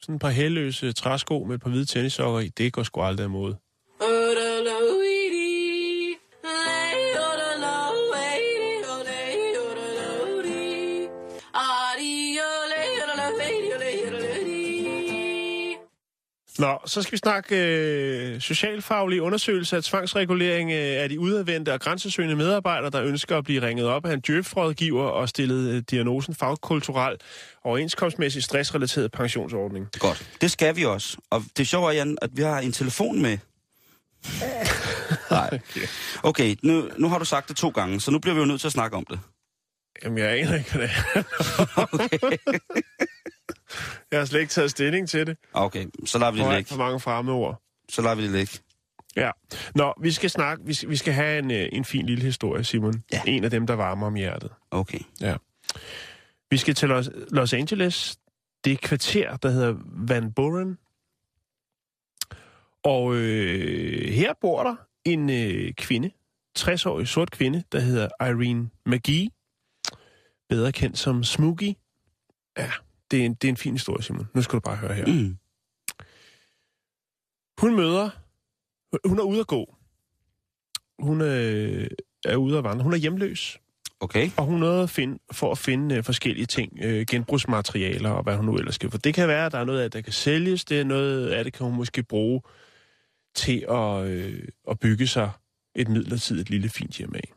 sådan et par helløse træsko med et par hvide tennissokker i. Det går sgu aldrig imod. Nå, så skal vi snakke øh, socialfaglig undersøgelse af tvangsregulering øh, af de udadvendte og grænsesøgende medarbejdere, der ønsker at blive ringet op af en djøf-rådgiver og stillet øh, diagnosen fagkulturel overenskomstmæssig stressrelateret pensionsordning. godt. Det skal vi også. Og det sjove er, Jan, at vi har en telefon med. Nej. Okay, nu, nu har du sagt det to gange, så nu bliver vi jo nødt til at snakke om det. Jamen, jeg aner ikke, hvad det er. jeg har slet ikke taget stilling til det. Okay, så lader vi det alt for ligge. mange fremmedord. Så lader vi det ligge. Ja. Nå, vi skal snakke, vi skal, vi skal have en, øh, en fin lille historie, Simon. Ja. En af dem, der varmer om hjertet. Okay. Ja. Vi skal til Los, Los Angeles. Det er et kvarter, der hedder Van Buren. Og øh, her bor der en øh, kvinde, 60-årig sort kvinde, der hedder Irene McGee. Bedre kendt som Smokey. Ja, det er, en, det er en fin historie, Simon. Nu skal du bare høre her. Mm. Hun møder... Hun er ude at gå. Hun øh, er ude at vandre. Hun er hjemløs. Okay. Og hun er ude at finde, for at finde øh, forskellige ting, øh, genbrugsmaterialer og hvad hun nu ellers skal. For det kan være, at der er noget af det, der kan sælges. Det er noget af det, kan hun måske bruge til at, øh, at bygge sig et midlertidigt lille fint hjem af.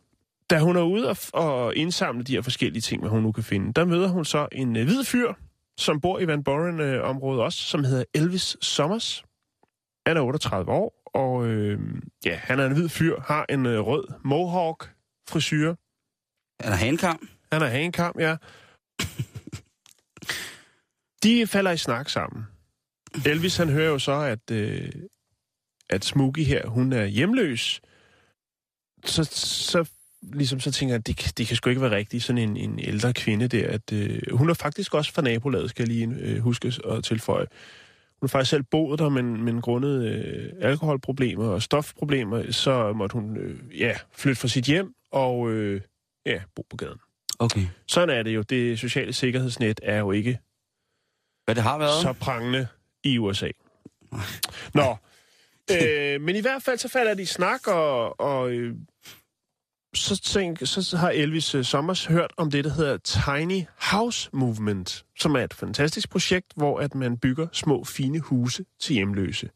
Da hun er ude og, og indsamle de her forskellige ting, hvad hun nu kan finde, der møder hun så en øh, hvid fyr, som bor i Van Buren-området også, som hedder Elvis Sommers. Han er 38 år, og øh, ja, han er en hvid fyr, har en øh, rød mohawk-frisyr, Er der hankam? han er hankam, ja. De falder i snak sammen. Elvis, han hører jo så, at, øh, at Smokey her, hun er hjemløs. Så, så, ligesom så tænker jeg, det, det kan sgu ikke være rigtigt, sådan en, en ældre kvinde der. At, øh, hun er faktisk også fra nabolaget, skal jeg lige øh, huske at tilføje. Hun har faktisk selv boet der, men, men grundet øh, alkoholproblemer og stofproblemer, så måtte hun øh, ja, flytte fra sit hjem og øh, ja, bo på gaden. Okay. Sådan er det jo. Det sociale sikkerhedsnet er jo ikke Hvad det har været? så prangende i USA. Nå, øh, men i hvert fald så falder de i snak, og, og øh, så, tænk, så har Elvis øh, Sommers hørt om det, der hedder Tiny House Movement, som er et fantastisk projekt, hvor at man bygger små, fine huse til hjemløse.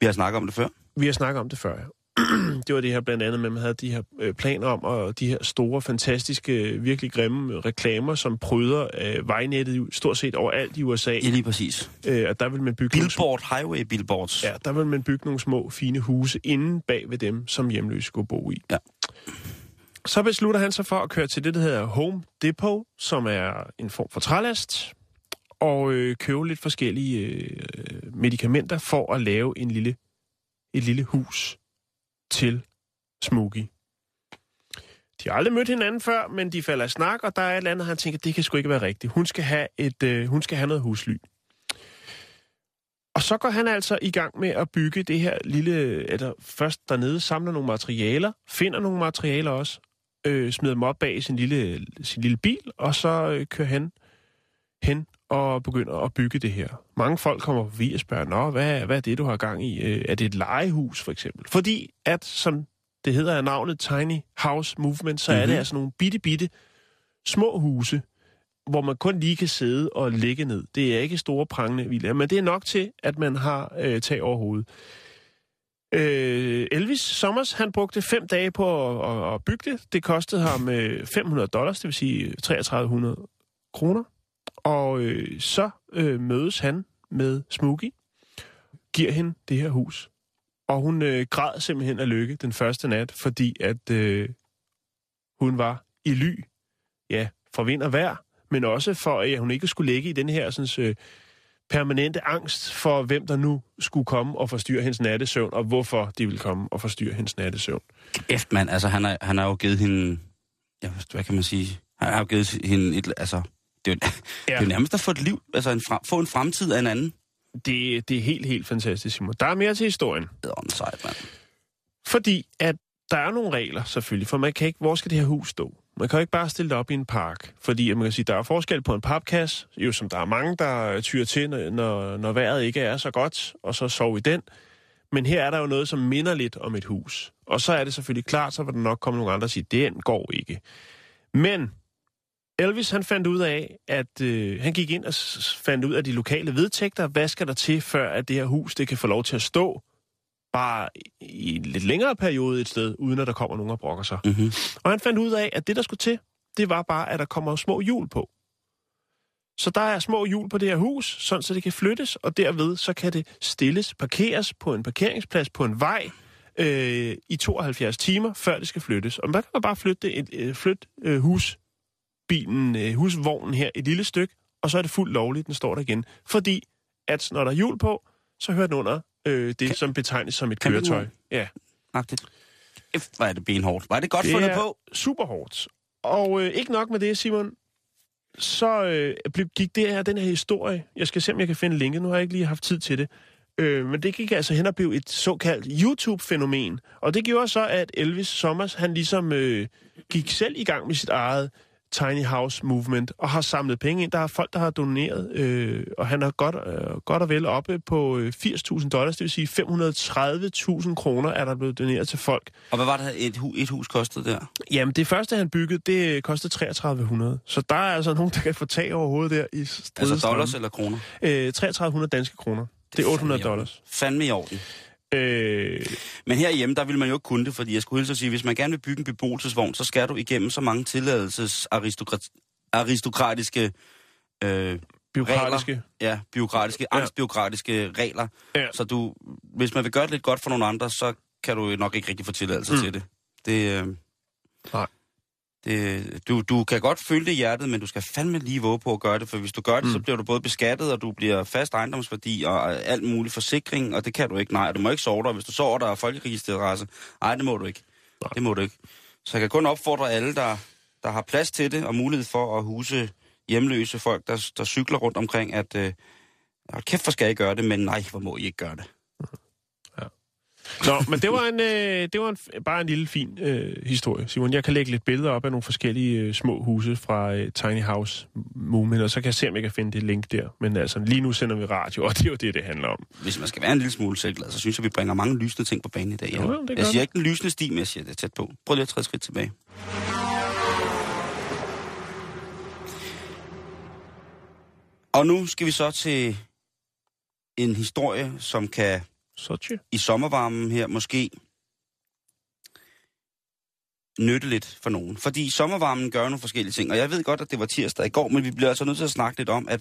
Vi har snakket om det før. Vi har snakket om det før, ja. det var det her blandt andet med, at man havde de her øh, planer om, og de her store, fantastiske, virkelig grimme reklamer, som pryder øh, vejnettet stort set overalt i USA. Ja, lige præcis. Øh, og der vil man bygge Billboard, highway billboards. ja, der vil man bygge nogle små, fine huse inde bag ved dem, som hjemløse skulle bo i. Ja. Så beslutter han sig for at køre til det, der hedder Home Depot, som er en form for trælast, og øh, købe lidt forskellige øh, medicamenter for at lave en lille, et lille hus til Smokey. De har aldrig mødt hinanden før, men de falder i snak, og der er et eller andet, han tænker, det kan sgu ikke være rigtigt. Hun skal have, et, øh, hun skal have noget husly. Og så går han altså i gang med at bygge det her lille, eller først dernede, samler nogle materialer, finder nogle materialer også, øh, smider dem op bag sin lille, sin lille bil, og så øh, kører han hen og begynder at bygge det her. Mange folk kommer forbi og spørger, Nå, hvad, hvad er det, du har gang i? Øh, er det et legehus, for eksempel? Fordi at, som det hedder af navnet Tiny House Movement, så mm-hmm. er det altså nogle bitte, bitte små huse, hvor man kun lige kan sidde og ligge ned. Det er ikke store prangende villaer, men det er nok til, at man har øh, tag over hovedet. Øh, Elvis Sommers, han brugte fem dage på at, at, at bygge det. Det kostede ham øh, 500 dollars, det vil sige 3300 kroner. Og øh, så øh, mødes han med Smokey, giver hende det her hus. Og hun øh, græd simpelthen af lykke den første nat, fordi at øh, hun var i ly, ja, for vind og vejr, men også for, at hun ikke skulle ligge i den her sådan, øh, permanente angst for, hvem der nu skulle komme og forstyrre hendes nattesøvn, og hvorfor de ville komme og forstyrre hendes nattesøvn. Kæft, mand. Altså, han har, han har jo givet hende... Ja, hvad kan man sige? Han har jo givet hende et... Altså, det er jo, ja. det er jo nærmest at få et liv, altså en fra, få en fremtid af en anden. Det, det er helt, helt fantastisk, Simon. Der er mere til historien. Det er sejt, mand. Fordi at der er nogle regler selvfølgelig, for man kan ikke, hvor skal det her hus stå? Man kan jo ikke bare stille det op i en park, fordi man kan sige, der er forskel på en papkasse, jo som der er mange, der øh, tyrer til, når- når, vejret ikke er så godt, og så sover i den. Men her er der jo noget, som minder lidt om et hus. Og så er det selvfølgelig klart, så vil der nok komme nogle andre og sige, den går ikke. Men Elvis han fandt ud af, at øh, han gik ind og fandt ud af de lokale vedtægter. Hvad skal der til, før at det her hus det kan få lov til at stå bare i en lidt længere periode et sted, uden at der kommer nogen og brokker sig. Mm-hmm. Og han fandt ud af, at det, der skulle til, det var bare, at der kommer små hjul på. Så der er små hjul på det her hus, sådan så det kan flyttes, og derved så kan det stilles, parkeres på en parkeringsplads på en vej øh, i 72 timer, før det skal flyttes. Og man kan bare flytte, et, øh, flytte øh, husbilen, øh, husvognen her et lille stykke, og så er det fuldt lovligt, den står der igen. Fordi at når der er hjul på, så hører den under øh, det, Kan- som betegnes som et køretøj. Ja. Agtigt. Hvor er det benhårdt. Var det godt Det fundet på? super hårdt. Og øh, ikke nok med det, Simon. Så øh, blev- gik det her, den her historie, jeg skal se, om jeg kan finde linket, nu har jeg ikke lige haft tid til det, øh, men det gik altså hen og blev et såkaldt YouTube-fænomen. Og det gjorde så, at Elvis Sommers, han ligesom øh, gik selv i gang med sit eget Tiny House Movement, og har samlet penge ind. Der er folk, der har doneret, øh, og han er godt, øh, godt og vel oppe på øh, 80.000 dollars, det vil sige 530.000 kroner er der blevet doneret til folk. Og hvad var det, et, hu- et hus kostede der? Jamen, det første, han byggede, det kostede 3300. Så der er altså nogen, der kan få tag over hovedet der i Altså dollars eller kroner? Øh, 3300 danske kroner. Det er 800 fandme i orden. dollars. Fandme i orden. Øh, Men herhjemme, der vil man jo ikke kunne det, fordi jeg skulle hilse at sige, hvis man gerne vil bygge en beboelsesvogn, så skal du igennem så mange tilladelses aristokratiske øh, byråkratiske. ja, byråkratiske, Ja. angstbyråkratiske regler. Ja. Så du, hvis man vil gøre det lidt godt for nogle andre, så kan du nok ikke rigtig få tilladelse mm. til det. Det, øh, Nej. Det du, du kan godt føle det i hjertet, men du skal fandme lige våge på at gøre det, for hvis du gør det, Mm. så bliver du både beskattet, og du bliver fast ejendomsværdi og alt mulig forsikring, og det kan du ikke. Nej, du må ikke sove der. Hvis du sover der er folkeregisterrasse, nej, det må du ikke. Nej. Det må du ikke. Så jeg kan kun opfordre alle, der, der har plads til det, og mulighed for at huse hjemløse folk, der, der cykler rundt omkring, at øh, kæft, hvor skal I gøre det, men nej, hvor må I ikke gøre det. Nå, men det var, en, øh, det var en, bare en lille fin øh, historie, Simon. Jeg kan lægge lidt billeder op af nogle forskellige øh, små huse fra øh, Tiny House Movement, og så kan jeg se, om jeg kan finde det link der. Men altså, lige nu sender vi radio, og det er jo det, det handler om. Hvis man skal være en lille smule selvglad, så synes jeg, vi bringer mange lysende ting på banen i dag. Jo, det gør jeg siger vi. ikke den lysende sti, men jeg siger det tæt på. Prøv lige at træde skridt tilbage. Og nu skal vi så til en historie, som kan Sochi? i sommervarmen her måske nytteligt for nogen. Fordi sommervarmen gør nogle forskellige ting, og jeg ved godt, at det var tirsdag i går, men vi bliver altså nødt til at snakke lidt om, at,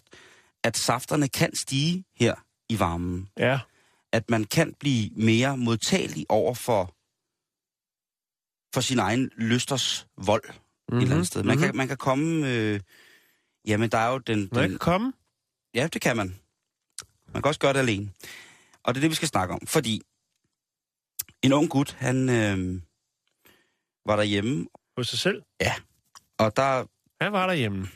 at safterne kan stige her i varmen. Ja. At man kan blive mere modtagelig over for, for sin egen lysters vold mm-hmm. et eller andet sted. Man, mhm. kan, man kan komme... Øh, jamen, der er jo den... Man den kan komme. Ja, det kan man. Man kan også gøre det alene. Og det er det, vi skal snakke om. Fordi en ung gut, han øh, var derhjemme, Hos sig selv. og der, Han var derhjemme.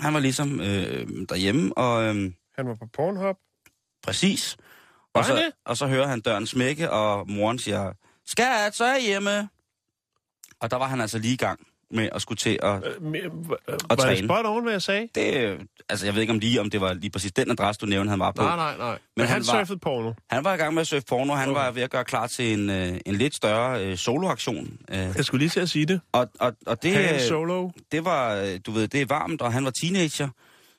han var ligesom øh, derhjemme, og øh, Han var på Pornhub. præcis. Og så, det? og så hører han døren smække, og moren siger, skat, så er jeg hjemme. Og der var han altså lige i gang med at skulle til at... Øh, me- øh, var det træne. spot on, hvad jeg sagde? Det, altså, jeg ved ikke om lige, om det var lige præcis den adresse, du nævnte, han var på. Nej, nej, nej. Men, Men han han, var- surfede porno. Han var i gang med at surfe porno, han Okay. var ved at gøre klar til en, øh, en lidt større øh, soloaktion. Øh, Jeg skulle lige til at sige det. og, og, og det, Han øh, solo. det var, øh, du ved, det er varmt, og han var teenager,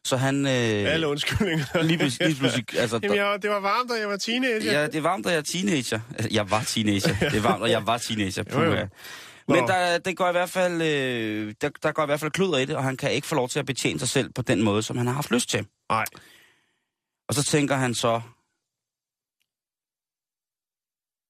så han... Øh, Alle undskyldninger. lige pludselig, lige pludselig altså, Jamen, jeg, det var varmt, da jeg var teenager. Ja, det er varmt, da jeg er teenager. Altså, Jeg var teenager. Det er varmt, og jeg var teenager. Jo, jo. Puha. Men Nå. der, det går i hvert fald, øh, der, der går i hvert fald kluder i det, og han kan ikke få lov til at betjene sig selv på den måde, som han har haft lyst til. Nej. Og så tænker han så,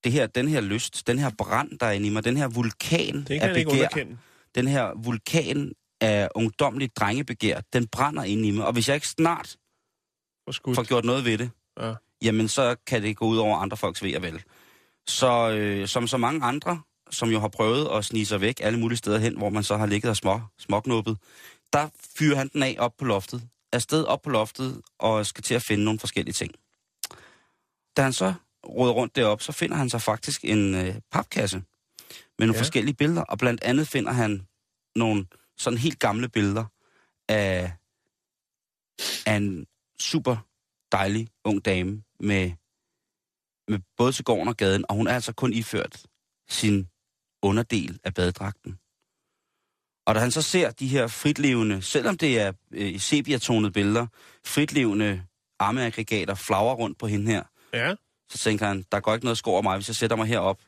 det her, den her lyst, den her brand, der er inde i mig, den her vulkan Det af begær, underkende. den her vulkan af ungdomligt drengebegær, den brænder inde i mig. Og hvis jeg ikke snart får gjort noget ved det, Ja. jamen så kan det gå ud over andre folks ved og vel. Så øh, som så mange andre, som jo har prøvet at snige sig væk alle mulige steder hen, hvor man så har ligget og små, småknuppet, der fyrer han den af op på loftet. Afsted op på loftet og skal til at finde nogle forskellige ting. Da han så råder rundt derop, så finder han sig faktisk en øh, papkasse med nogle ja. forskellige billeder, og blandt andet finder han nogle sådan helt gamle billeder af, af en super dejlig ung dame med, med både til gården og gaden, og hun er altså kun iført sin underdel af badedragten. Og da han så ser de her fritlevende, selvom det er øh, sepia-tonede billeder, fritlevende armeaggregater flagre rundt på hende her, Ja. så tænker han, der går ikke noget skår over mig, hvis jeg sætter mig herop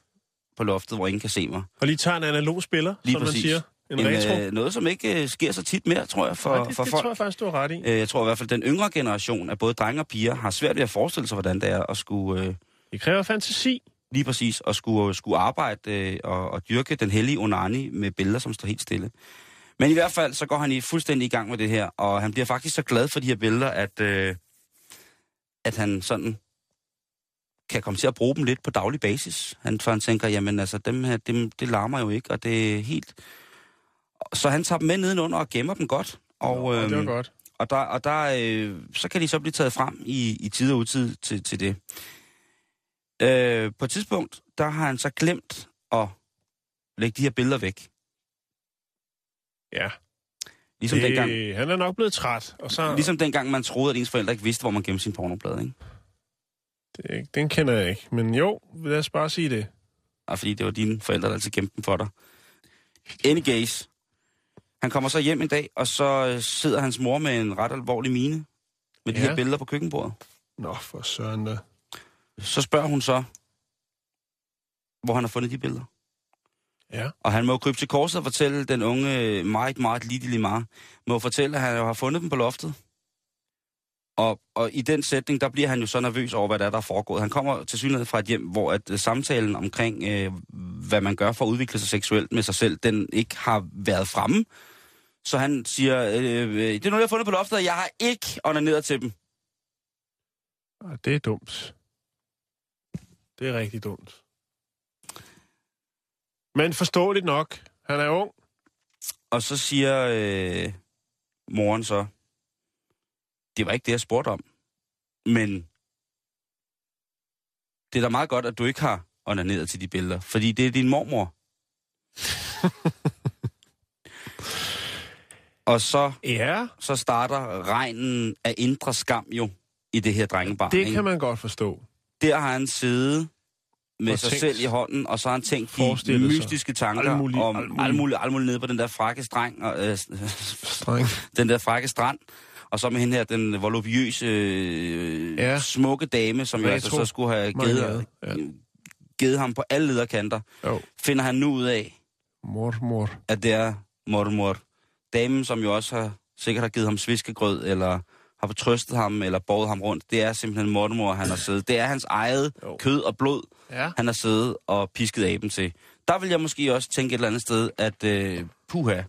på loftet, hvor ingen kan se mig. Og lige tager en analog spiller, Lige som præcis. man siger. En, en retro. øh, noget, som ikke øh, sker så tit mere, tror jeg, for, Nej, det, for det folk. tror jeg faktisk, du har ret i. Øh, Jeg tror i hvert fald, den yngre generation af både drenge og piger har svært ved at forestille sig, hvordan det er at skulle øh, Det kræver fantasi. Lige præcis at skulle, skulle arbejde øh, og, og dyrke den hellige onani med billeder, som står helt stille. Men i hvert fald, så går han i fuldstændig i gang med det her, og han bliver faktisk så glad for de her billeder, at, øh, at han sådan kan komme til at bruge dem lidt på daglig basis. Han, for han tænker, jamen altså, dem her, dem, det larmer jo ikke, og det er helt... Så han tager dem med nedenunder og gemmer dem godt. Og, Nå, det var øhm, godt. og der, og der øh, så kan de så blive taget frem i, i tid og utid til, til det. Øh, på et tidspunkt, der har han så glemt at lægge de her billeder væk. Ja. Ligesom, det... dengang, han er nok blevet træt. Og så, ligesom dengang, man troede, at ens forældre ikke vidste, hvor man gemte sin pornoblade, ikke? det, den kender jeg ikke. Men jo, lad os bare sige det. Og fordi det var dine forældre, der altid gemte dem for dig. Any case. Han kommer så hjem en dag, og så øh, sidder hans mor med en ret alvorlig mine med de Ja. her billeder på køkkenbordet. Nå, for søren da. Så spørger hun så, hvor han har fundet de billeder. Ja. Og han må krybe til korset og fortælle den unge, meget, meget lille Limar, må fortælle, at han jo har fundet dem på loftet. Og, og i den sætning, der bliver han jo så nervøs over, hvad der er, der er foregået. Han kommer til synligheden fra et hjem, hvor at øh, samtalen omkring, øh, hvad man gør for at udvikle sig seksuelt med sig selv, den ikke har været fremme. Så han siger, øh, øh, det er noget, jeg har fundet på loftet, og jeg har ikke onaneret til dem. Og det er dumt. Det er rigtig dumt. Men forståeligt nok. Han er ung. Og så siger øh, moren så, det var ikke det, jeg spurgte om. Men det er da meget godt, at du ikke har onaneret til de billeder, fordi det er din mormor. og så, Ja, så starter regnen af indre skam jo i det her drengebarn. det ikke? kan man godt forstå. Der har han siddet med sig tænkt. selv i hånden, og så har han tænkt de mystiske tanker Alt muligt, om alt alt muligt. alt muligt nede på den der frakke streng, og, øh, Streng. den der frække strand, og så med hende her, den volubiøse, øh, Ja. smukke dame, som jo Retro. altså så skulle have givet, ja. givet ham på alle lederkanter, Jo. finder han nu ud af, Mormor. at det er mormor. Damen, som jo også har, sikkert har givet ham sviskegrød, eller har fortrøstet ham, eller båret ham rundt, det er simpelthen mormor, han har siddet. Det er hans eget Jo. kød og blod, Ja. han har siddet og pisket aben til. Der vil jeg måske også tænke et eller andet sted, at øh, puha,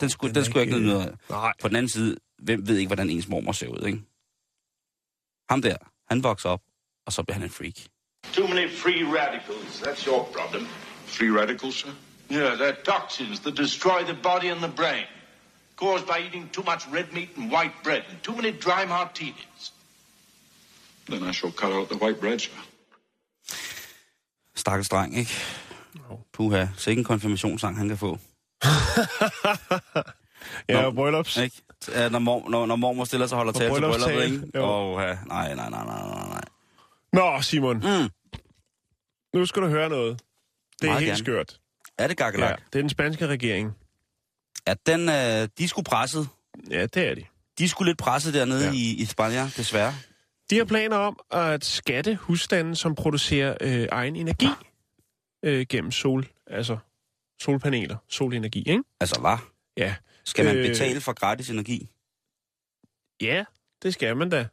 den skulle, den den skulle jeg ikke ikke, nyde noget af. På den anden side, hvem ved ikke, hvordan ens mormor ser ud, ikke? Ham der, han vokser op, og så bliver han en freak. Too many free radicals. That's your problem. Free radicals, sir? Yeah, they're toxins that destroy the body and the brain. Caused by eating too much red meat and white bread and too many dry martinis. Then I shall cut out the white bread, sir. Stakkels dreng, ikke? Puha, sikke en konfirmationssang, han kan få. Ja, Nå. og bryllups. Ikke? Ja, Når, mor, når, når mormor stiller sig og holder tale til brylluppet, ikke? Åh, ja. nej, nej, nej, nej, nej, nej. Nå, Simon. Mm. Nu skal du høre noget. Det er Meget helt gerne. skørt. Er det gakkelak? Ja, det er den spanske regering. Ja. den, øh, de skulle presset. Ja, det er de. De skulle lidt presset dernede Ja. i, i Spanien, desværre. De har planer om at skatte husstanden, som producerer øh, egen energi øh, gennem sol, altså solpaneler, solenergi, ikke? Altså, hvad? Ja. Skal man Øh. betale for gratis energi? Ja, det skal man da.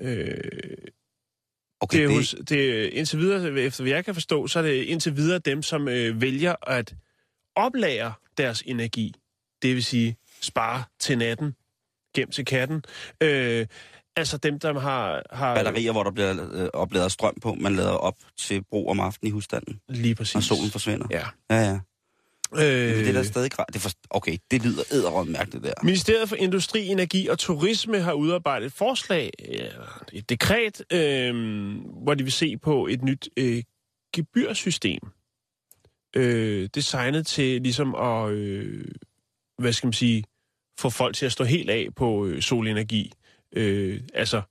Øh, Okay, det er, hos, det er indtil videre, efter hvad jeg kan forstå, så er det indtil videre dem, som øh, vælger at oplære deres energi. Det vil sige spare til natten, gem til katten. Øh, altså dem, der har... har batterier, hvor der bliver øh, opladet strøm på, man lader op til brug om aftenen i husstanden, Lige præcis. og solen forsvinder. Ja. Ja, ja. Øh, Det er der stadig gra- det for... Okay, det lyder æderrødt mærkeligt der. Ministeriet for Industri, Energi og Turisme har udarbejdet et forslag, eller et dekret, øh, hvor de vil se på et nyt øh, gebyrsystem. Øh, designet til ligesom at, øh, hvad skal man sige, få folk til at stå helt af på øh, solenergi. Øh, altså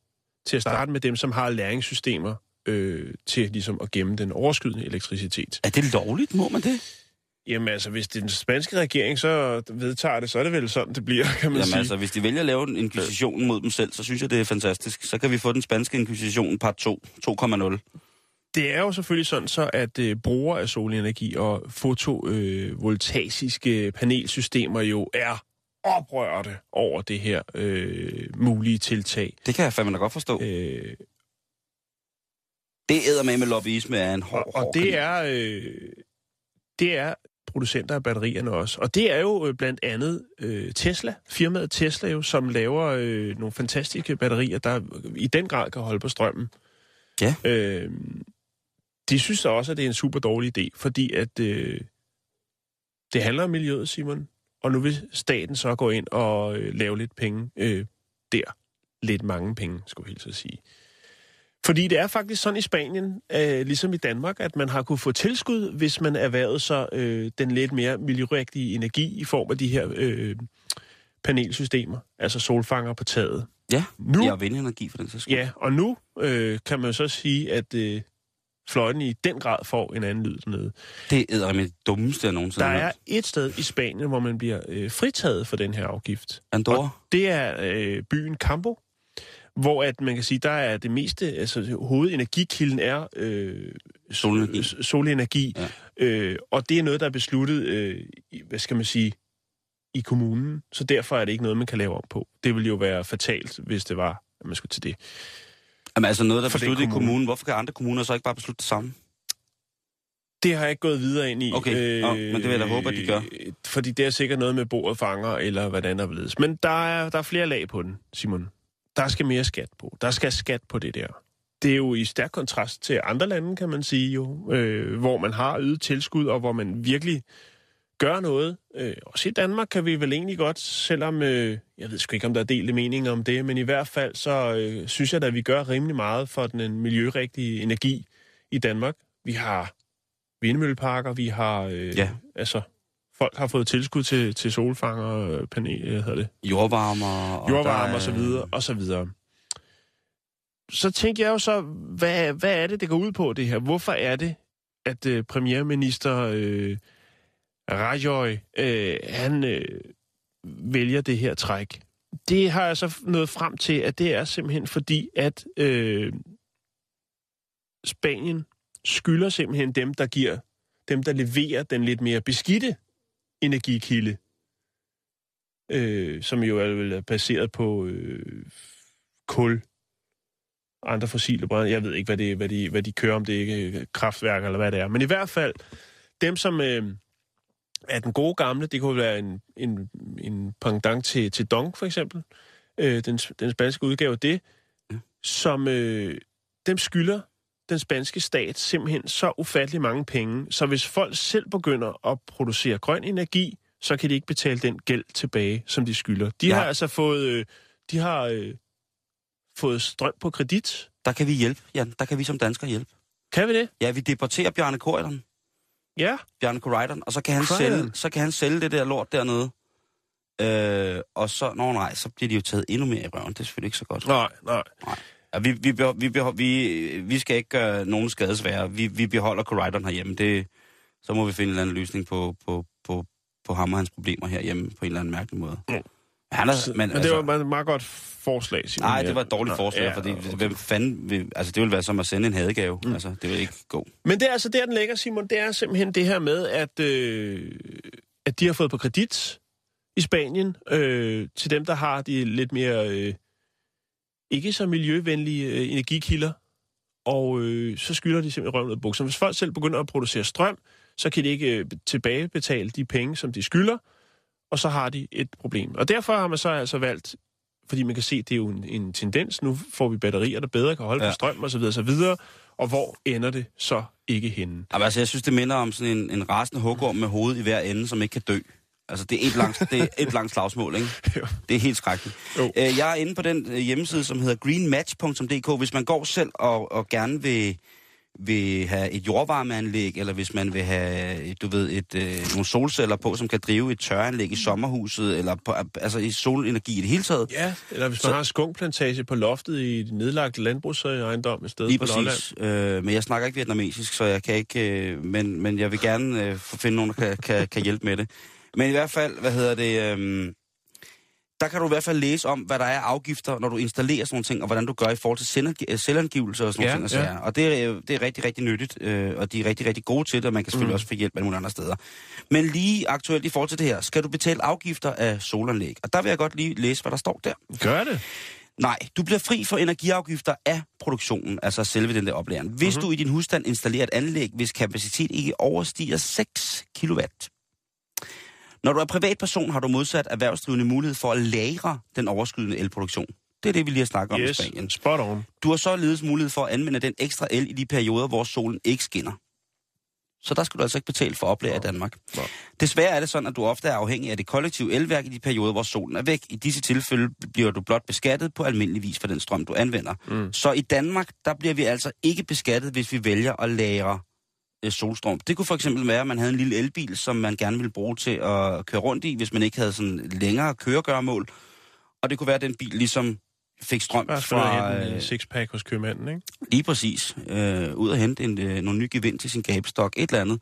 til at starte med dem, som har læringssystemer øh, til ligesom at gemme den overskydende elektricitet. Er det lovligt, må man det? Jamen altså, hvis det er den spanske regering, så vedtager det, så er det vel sådan, det bliver, kan man Jamen sige. altså, hvis de vælger at lave en inkvisition mod dem selv, så synes jeg, det er fantastisk. Så kan vi få den spanske inkvisition part 2, 2,0. Det er jo selvfølgelig sådan så, at øh, brugere af solenergi og fotovoltaiske øh, panelsystemer jo er oprørte over det her øh, mulige tiltag. Det kan jeg fandme da godt forstå. Øh, Det æder med med lobbyisme er en hård, og, og hård det er øh, det er producenter af batterierne også. Og det er jo øh, blandt andet øh, Tesla, firmaet Tesla jo, som laver øh, nogle fantastiske batterier, der i den grad kan holde på strømmen. Ja. Øh, de synes så også, at det er en super dårlig idé, fordi at øh, det handler om miljøet, Simon. Og nu vil staten så gå ind og øh, lave lidt penge øh, der. Lidt mange penge, skulle jeg helt så sige. Fordi det er faktisk sådan i Spanien, øh, ligesom i Danmark, at man har kunne få tilskud, hvis man erhvervede sig øh, den lidt mere miljørigtige energi i form af de her øh, panelsystemer, altså solfanger på taget. Ja, Nu, jeg har vindenergi for den så ja, og nu øh, kan man så sige, at øh, fløjten i den grad får en anden lyd dernede. Det æder med det dummeste, jeg nogensinde Der er et sted i Spanien, hvor man bliver øh, fritaget for den her afgift. Andorra? Det er øh, byen Campo, hvor at man kan sige, der er det meste, altså hovedenergikilden er øh, Solenergi. solenergi. Ja. Øh, og det er noget, der er besluttet, øh, hvad skal man sige, i kommunen. Så derfor er det ikke noget, man kan lave om på. Det ville jo være fatalt, hvis det var, at man skulle til det. Jamen altså noget, der er besluttet i kommune. kommunen. Hvorfor kan andre kommuner så ikke bare beslutte det samme? Det har jeg ikke gået videre ind i. Okay. Nå, men det vil jeg da håbe, at de gør. Øh, Fordi det er sikkert noget med bordet fanger, eller hvordan der vil Men der er, der er flere lag på den, Simon. Der skal mere skat på. Der skal skat på det der. Det er jo i stærk kontrast til andre lande, kan man sige jo, øh, hvor man har ydet tilskud, og hvor man virkelig gør noget. Øh, også i Danmark kan vi vel egentlig godt, selvom, øh, jeg ved sgu ikke, om der er delte meninger om det, men i hvert fald, så øh, synes jeg, at vi gør rimelig meget for den miljørigtige energi i Danmark. Vi har vindmølleparker, vi har, øh, Ja. altså, folk har fået tilskud til, til solfanger, panel, hvad hedder det, Jordvarmer og... jordvarme der er- og så videre, og så videre. Så tænker jeg jo så, hvad, hvad er det, det går ud på, det her? Hvorfor er det, at øh, premierminister øh, Rajoy, øh, han øh, vælger det her træk? Det har jeg så nået frem til, at det er simpelthen fordi, at øh, Spanien skylder simpelthen dem, der giver dem, der leverer den lidt mere beskidte energikilde, øh, som jo er vel er baseret på øh, kul, andre fossile brænder. Jeg ved ikke, hvad, det, hvad, de, hvad de kører, om det ikke øh, kraftværk kraftværker eller hvad det er. Men i hvert fald, dem som øh, er den gode gamle, det kunne være en, en, en pendant til, til Dong for eksempel, øh, den, den spanske udgave af det, som øh, dem skylder den spanske stat simpelthen så ufattelig mange penge, så hvis folk selv begynder at producere grøn energi, så kan de ikke betale den gæld tilbage, som de skylder. De Ja. har altså fået, øh, de har øh, fået strøm på kredit. Der kan vi hjælpe, Jan. Der kan vi som danskere hjælpe. Kan vi det? Ja, vi deporterer Bjarne Korydon. Ja. Bjarne Corridon, og så kan han Corydon. sælge, så kan han sælge det der lort dernede. Øh, og så, nå nej, så bliver de jo taget endnu mere i røven. Det er selvfølgelig ikke så godt. Nej, nej. Ja, vi, vi, beho- vi, beho- vi, vi skal ikke gøre nogen skadesvære. Vi, vi beholder Corridon herhjemme. Det, så må vi finde en eller anden løsning på, på, på, på ham og hans problemer herhjemme på en eller anden mærkelig måde. Mm. Han er, Men, men, men altså, det var et meget godt forslag, Simon. Nej, det var et dårligt forslag, ja, fordi okay. hvem fanden vil, altså det ville være som at sende en hadegave. Mm. Altså, det vil ikke gå. Men det er altså der, den ligger, Simon. Det er simpelthen det her med, at, øh, at de har fået på kredit i Spanien øh, til dem, der har de lidt mere øh, ikke så miljøvenlige øh, energikilder. Og øh, så skylder de simpelthen røven ud af bukserne. Hvis folk selv begynder at producere strøm, så kan de ikke øh, tilbagebetale de penge, som de skylder, og så har de et problem. Og derfor har man så altså valgt, fordi man kan se, at det er jo en, en tendens, nu får vi batterier, der bedre kan holde ja. På strøm osv. osv. Og hvor ender det så ikke henne? Jamen, altså, jeg synes, det minder om sådan en, en rasende hugorm med hovedet i hver ende, som ikke kan dø. Altså, det er et langt, det er et langt slagsmål, ikke? Jo. Det er helt skrækkeligt. Jo. Øh, jeg er inde på den øh, hjemmeside, som hedder greenmatch.dk. Hvis man går selv og, og gerne vil, vil have et jordvarmeanlæg, eller hvis man vil have, du ved, et, øh, nogle solceller på, som kan drive et tørreanlæg i sommerhuset, eller på, altså i solenergi i det hele taget. Ja, eller hvis man Så- har en skungplantage på loftet i et nedlagt landbrugsejendom et sted Lige på Lolland. præcis. Øh, men jeg snakker ikke vietnamesisk, så jeg kan ikke... Øh, men, men jeg vil gerne øh, få- finde nogen, der kan, kan, kan hjælpe med det. Men i hvert fald, hvad hedder det... Øh, der kan du i hvert fald læse om, hvad der er af afgifter, når du installerer sådan nogle ting, og hvordan du gør i forhold til selvangi- øh, selvangivelse og sådan Ja, nogle ting. Og, ja. og det, er, jo- det er rigtig, rigtig nyttigt, øh, og de er rigtig, rigtig gode til det, og man kan selvfølgelig mm. også få hjælp af nogle andre steder. Men lige aktuelt i forhold til det her, skal du betale afgifter af solanlæg. Og der vil jeg godt lige læse, hvad der står der. Gør det. Nej, du bliver fri for energiafgifter af produktionen, altså selve den der oplæring. Hvis Mhm. mm-hmm. du i din husstand installerer et anlæg, hvis kapacitet ikke overstiger 6 kW. Når du er privatperson, har du modsat erhvervsdrivende mulighed for at lagre den overskydende elproduktion. Det er det, vi lige har snakket om i Yes, Spanien. spot on. Du har således mulighed for at anvende den ekstra el i de perioder, hvor solen ikke skinner. Så der skal du altså ikke betale for oplæg i Danmark. Nå. Desværre er det sådan, at du ofte er afhængig af det kollektive elværk i de perioder, hvor solen er væk. I disse tilfælde bliver du blot beskattet på almindelig vis for den strøm, du anvender. Mm. Så i Danmark, der bliver vi altså ikke beskattet, hvis vi vælger at lære øh, solstrøm. Det kunne for eksempel være, at man havde en lille elbil, som man gerne ville bruge til at køre rundt i, hvis man ikke havde sådan længere køregørmål. Og det kunne være, at den bil ligesom fik strøm Bare fra... hente øh, sixpack hos købmanden, ikke? Lige præcis. Øh, ud og hente en, øh, nogle nye gevind til sin gabestok, et eller andet.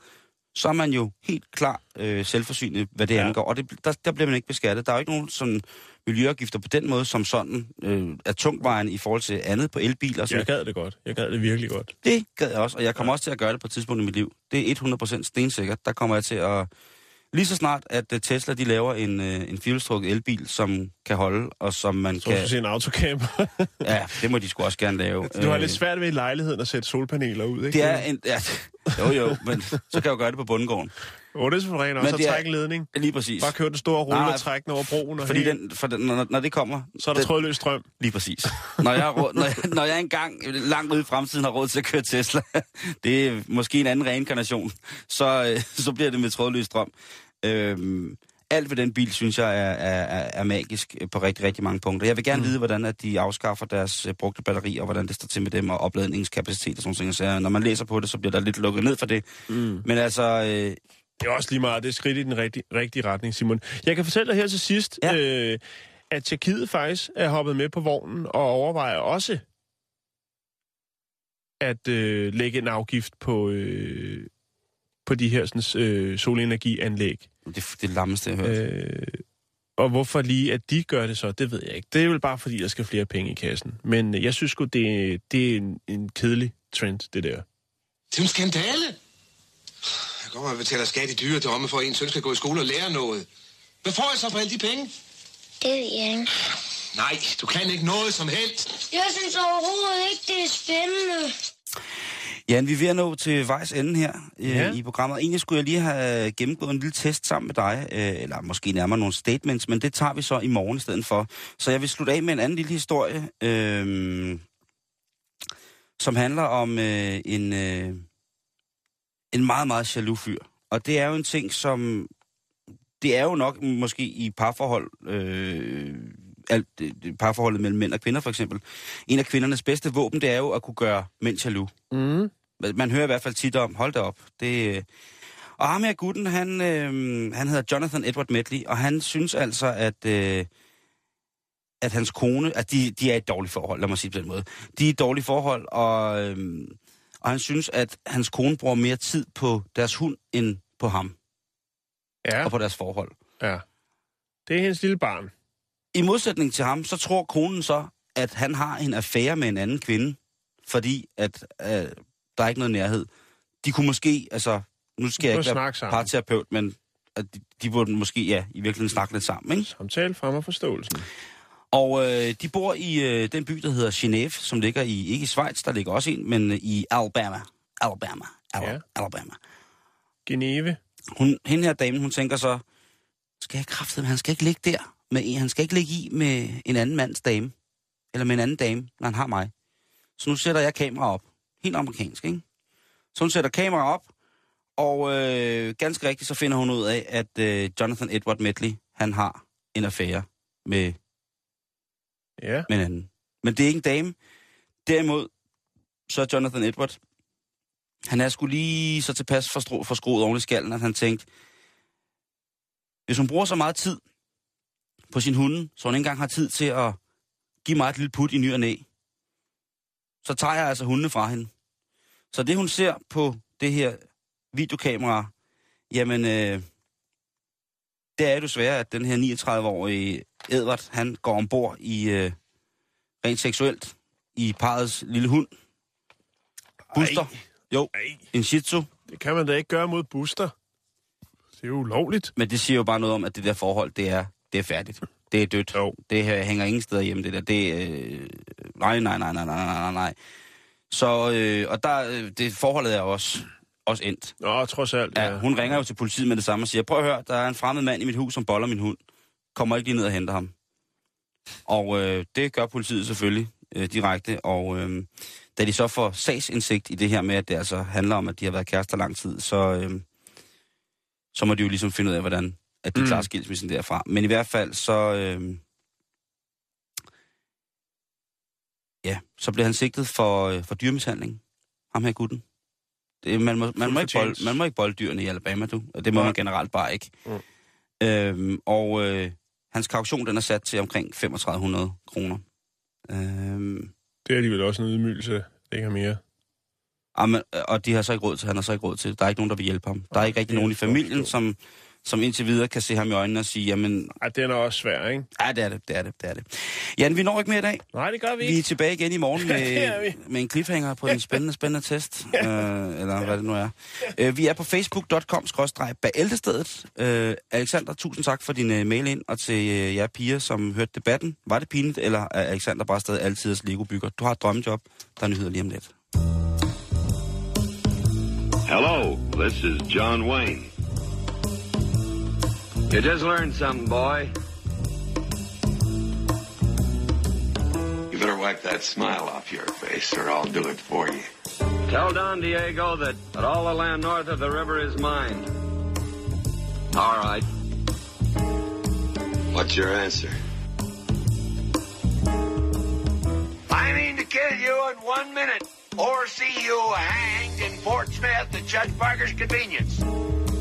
Så er man jo helt klar øh, selvforsynet, hvad det ja. angår. Og det, der, der bliver man ikke beskattet. Der er jo ikke nogen sådan, miljøafgifter på den måde, som sådan øh, er tungvejen i forhold til andet på elbiler. Så Jeg gad det godt. Jeg gad det virkelig godt. det gad jeg også, og jeg kommer ja. også til at gøre det på et tidspunkt i mit liv. Det er 100% stensikkert. Der kommer jeg til at... Lige så snart, at øh, Tesla de laver en, øh, en firehjulstrukket elbil, som kan holde, og som man Så kan... se en autocamp. Ja, det må de sgu også gerne lave. du har Øh, lidt svært ved i lejligheden at sætte solpaneler ud, ikke? Det er en... Ja, jo, jo, men så kan jeg jo gøre det på bundgården. Oh, det er selvfølgelig også Men at det er- trække en ledning. Lige præcis. Bare køre den store rulle Nej, og trække den over broen. Og Fordi hele. den, for den, når, når det kommer... Så er der den, trådløs strøm. Lige præcis. Når jeg, har råd, når, jeg, når jeg engang langt ude i fremtiden har råd til at køre Tesla, det er måske en anden reinkarnation, så, øh, så bliver det med trådløs strøm. Øhm, alt ved den bil, synes jeg, er, er, er, er magisk på rigtig, rigtig mange punkter. Jeg vil gerne mm. vide, hvordan at de afskaffer deres øh, brugte batterier, og hvordan det står til med dem, og opladningskapacitet og sådan noget. Så når man læser på det, så bliver der lidt lukket ned for det. Mm. Men altså, øh, Det er også lige meget. Det er skridt i den rigtige, rigtige retning, Simon. Jeg kan fortælle dig her til sidst, Ja. øh, at Tjekkiet faktisk er hoppet med på vognen og overvejer også at øh, lægge en afgift på, øh, på de her sådan, øh, solenergianlæg. det er det lammeste, jeg har hørt. Øh, og hvorfor lige, at de gør det så, det ved jeg ikke. Det er vel bare, fordi der skal flere penge i kassen. Men øh, jeg synes sgu, det, det er en, en kedelig trend, det der. Det er en skandale. Kommer og betaler skat i dyre domme for, at en søn skal gå i skole og lære noget. Hvad får jeg så for alle de penge? Det ved jeg ikke. Nej, du kan ikke noget som helst. Jeg synes overhovedet ikke, det er spændende. Jan, vi er ved at nå til vejs ende her øh, Ja. i programmet. Egentlig skulle jeg lige have gennemgået en lille test sammen med dig, øh, eller måske nærmere nogle statements, men det tager vi så i morgen i stedet for. Så jeg vil slutte af med en anden lille historie, øh, som handler om øh, en, øh, en meget, meget jaloux fyr. Og det er jo en ting, som... Det er jo nok måske i parforhold... Øh, alt, det- det- parforholdet mellem mænd og kvinder for eksempel. En af kvindernes bedste våben, det er jo at kunne gøre mænd jaloux. Mm. Man hører i hvert fald tit om, hold da op. Det, øh, og ham her gutten, han, øh, han hedder Jonathan Edward Medley, og han synes altså, at, øh, at hans kone, at de, de er i et dårligt forhold, lad mig sige på den måde. De er i et dårligt forhold, og, øh, og han synes, at hans kone bruger mere tid på deres hund, end på ham Ja, og på deres forhold. ja. Det er hendes lille barn. I modsætning til ham, så tror konen så, at han har en affære med en anden kvinde, fordi at øh, der er ikke noget nærhed. De kunne måske, altså, nu skal jeg ikke være parterapeut, men at de, de burde måske, ja, i virkeligheden snakke lidt sammen, ikke? Samtale frem og forståelsen. Og øh, de bor i øh, den by, der hedder Genève, som ligger i, ikke i Schweiz, der ligger også en, men øh, i Alabama. Alabama. Al- Ja. Alabama. Geneve. Hun, hende her dame, hun tænker så, skal jeg kraftet, han skal ikke ligge der med han skal ikke ligge i med en anden mands dame, eller med en anden dame, når han har mig. Så nu sætter jeg kamera op. Helt amerikansk, ikke? Så hun sætter kamera op, og øh, ganske rigtigt, så finder hun ud af, at øh, Jonathan Edward Medley, han har en affære med, Ja. med hinanden. Men det er ikke en dame. Derimod, så er Jonathan Edward, han er sgu lige så tilpas for, for skruet oven i skallen, at han tænkte, hvis hun bruger så meget tid på sin hunde, så hun ikke engang har tid til at give mig et lille put i ny og næ, så tager jeg altså hundene fra hende. Så det, hun ser på det her videokamera, jamen, øh, det er desværre, at den her 39-årige Edvard, han går ombord i øh, rent seksuelt i parets lille hund. Buster. Ej. Jo, Ej. en shih tzu. Det kan man da ikke gøre mod Buster. Det er jo ulovligt. Men det siger jo bare noget om, at det der forhold, det er, det er færdigt. Det er dødt. Jo. Det her hænger ingen steder hjemme, det der. Det, øh, nej, nej, nej, nej, nej, nej, nej. Så, øh, og der, øh, det forholdet er også også endt. Nå, trods alt. Ja, hun ringer jo til politiet med det samme og siger, prøv at høre, der er en fremmed mand i mit hus, som boller min hund. Kommer ikke lige ned og henter ham. Og øh, det gør politiet selvfølgelig øh, direkte, og øh, da de så får sagsindsigt i det her med, at det altså handler om, at de har været kærester lang tid, så, øh, så må de jo ligesom finde ud af, hvordan at de Mm. klarer skilsmissen derfra. Men i hvert fald, så... Øh, ja, så bliver han sigtet for, øh, for dyrmishandling. Ham her gutten. Det, man, må, man, må ikke bold, man må ikke bolde dyrene i Alabama, du. Og det må Nej. man generelt bare ikke. Mm. Øhm, og øh, hans kaution, den er sat til omkring 3500 kroner. Øhm, Det er alligevel også en ydmygelse. Det ikke er mere. Amen, og de har så ikke råd til, han har så ikke råd til. Der er ikke nogen, der vil hjælpe ham. Der er ikke rigtig nogen i familien, som, som indtil videre kan se ham i øjnene og sige, jamen, Ej, den er også svær, ikke? ja, det er det, det er det, det er det. Jan, vi når ikke mere i dag. Nej, det gør vi Vi er ikke. tilbage igen i morgen Det med, med en cliffhanger på en spændende, spændende test. øh, eller hvad det nu er. Øh, vi er på facebook.com-bæltestedet. Øh, Alexander, tusind tak for din øh, mail ind, og til øh, jer piger, som hørte debatten. Var det pinligt, eller er Alexander bare stadig altid Lego-bygger? Du har et drømmejob. Der er nyheder lige om lidt. Hello, this is John Wayne. You just learned something, boy. You better wipe that smile off your face, or I'll do it for you. Tell Don Diego that, that all the land north of the river is mine. All right. What's your answer? I mean to kill you in one minute, or see you hanged in Fort Smith at Judge Parker's convenience.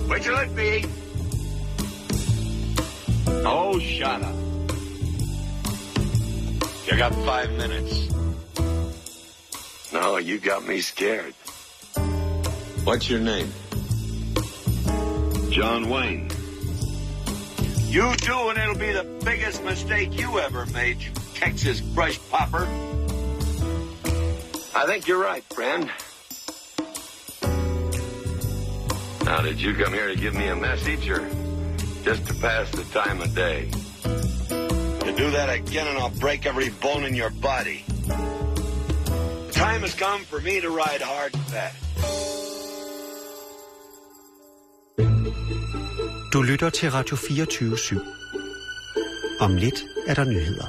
Which will it be? Oh, shut up. You got five minutes. No, you got me scared. What's your name? John Wayne. You too, and it'll be the biggest mistake you ever made, you Texas brush popper. I think you're right, friend. Now, did you come here to give me a message or just to pass the time of day? You do that again and I'll break every bone in your body. The time has come for me to ride hard and fast. Du lytter til Radio 24 /7. Om lidt er der nyheder.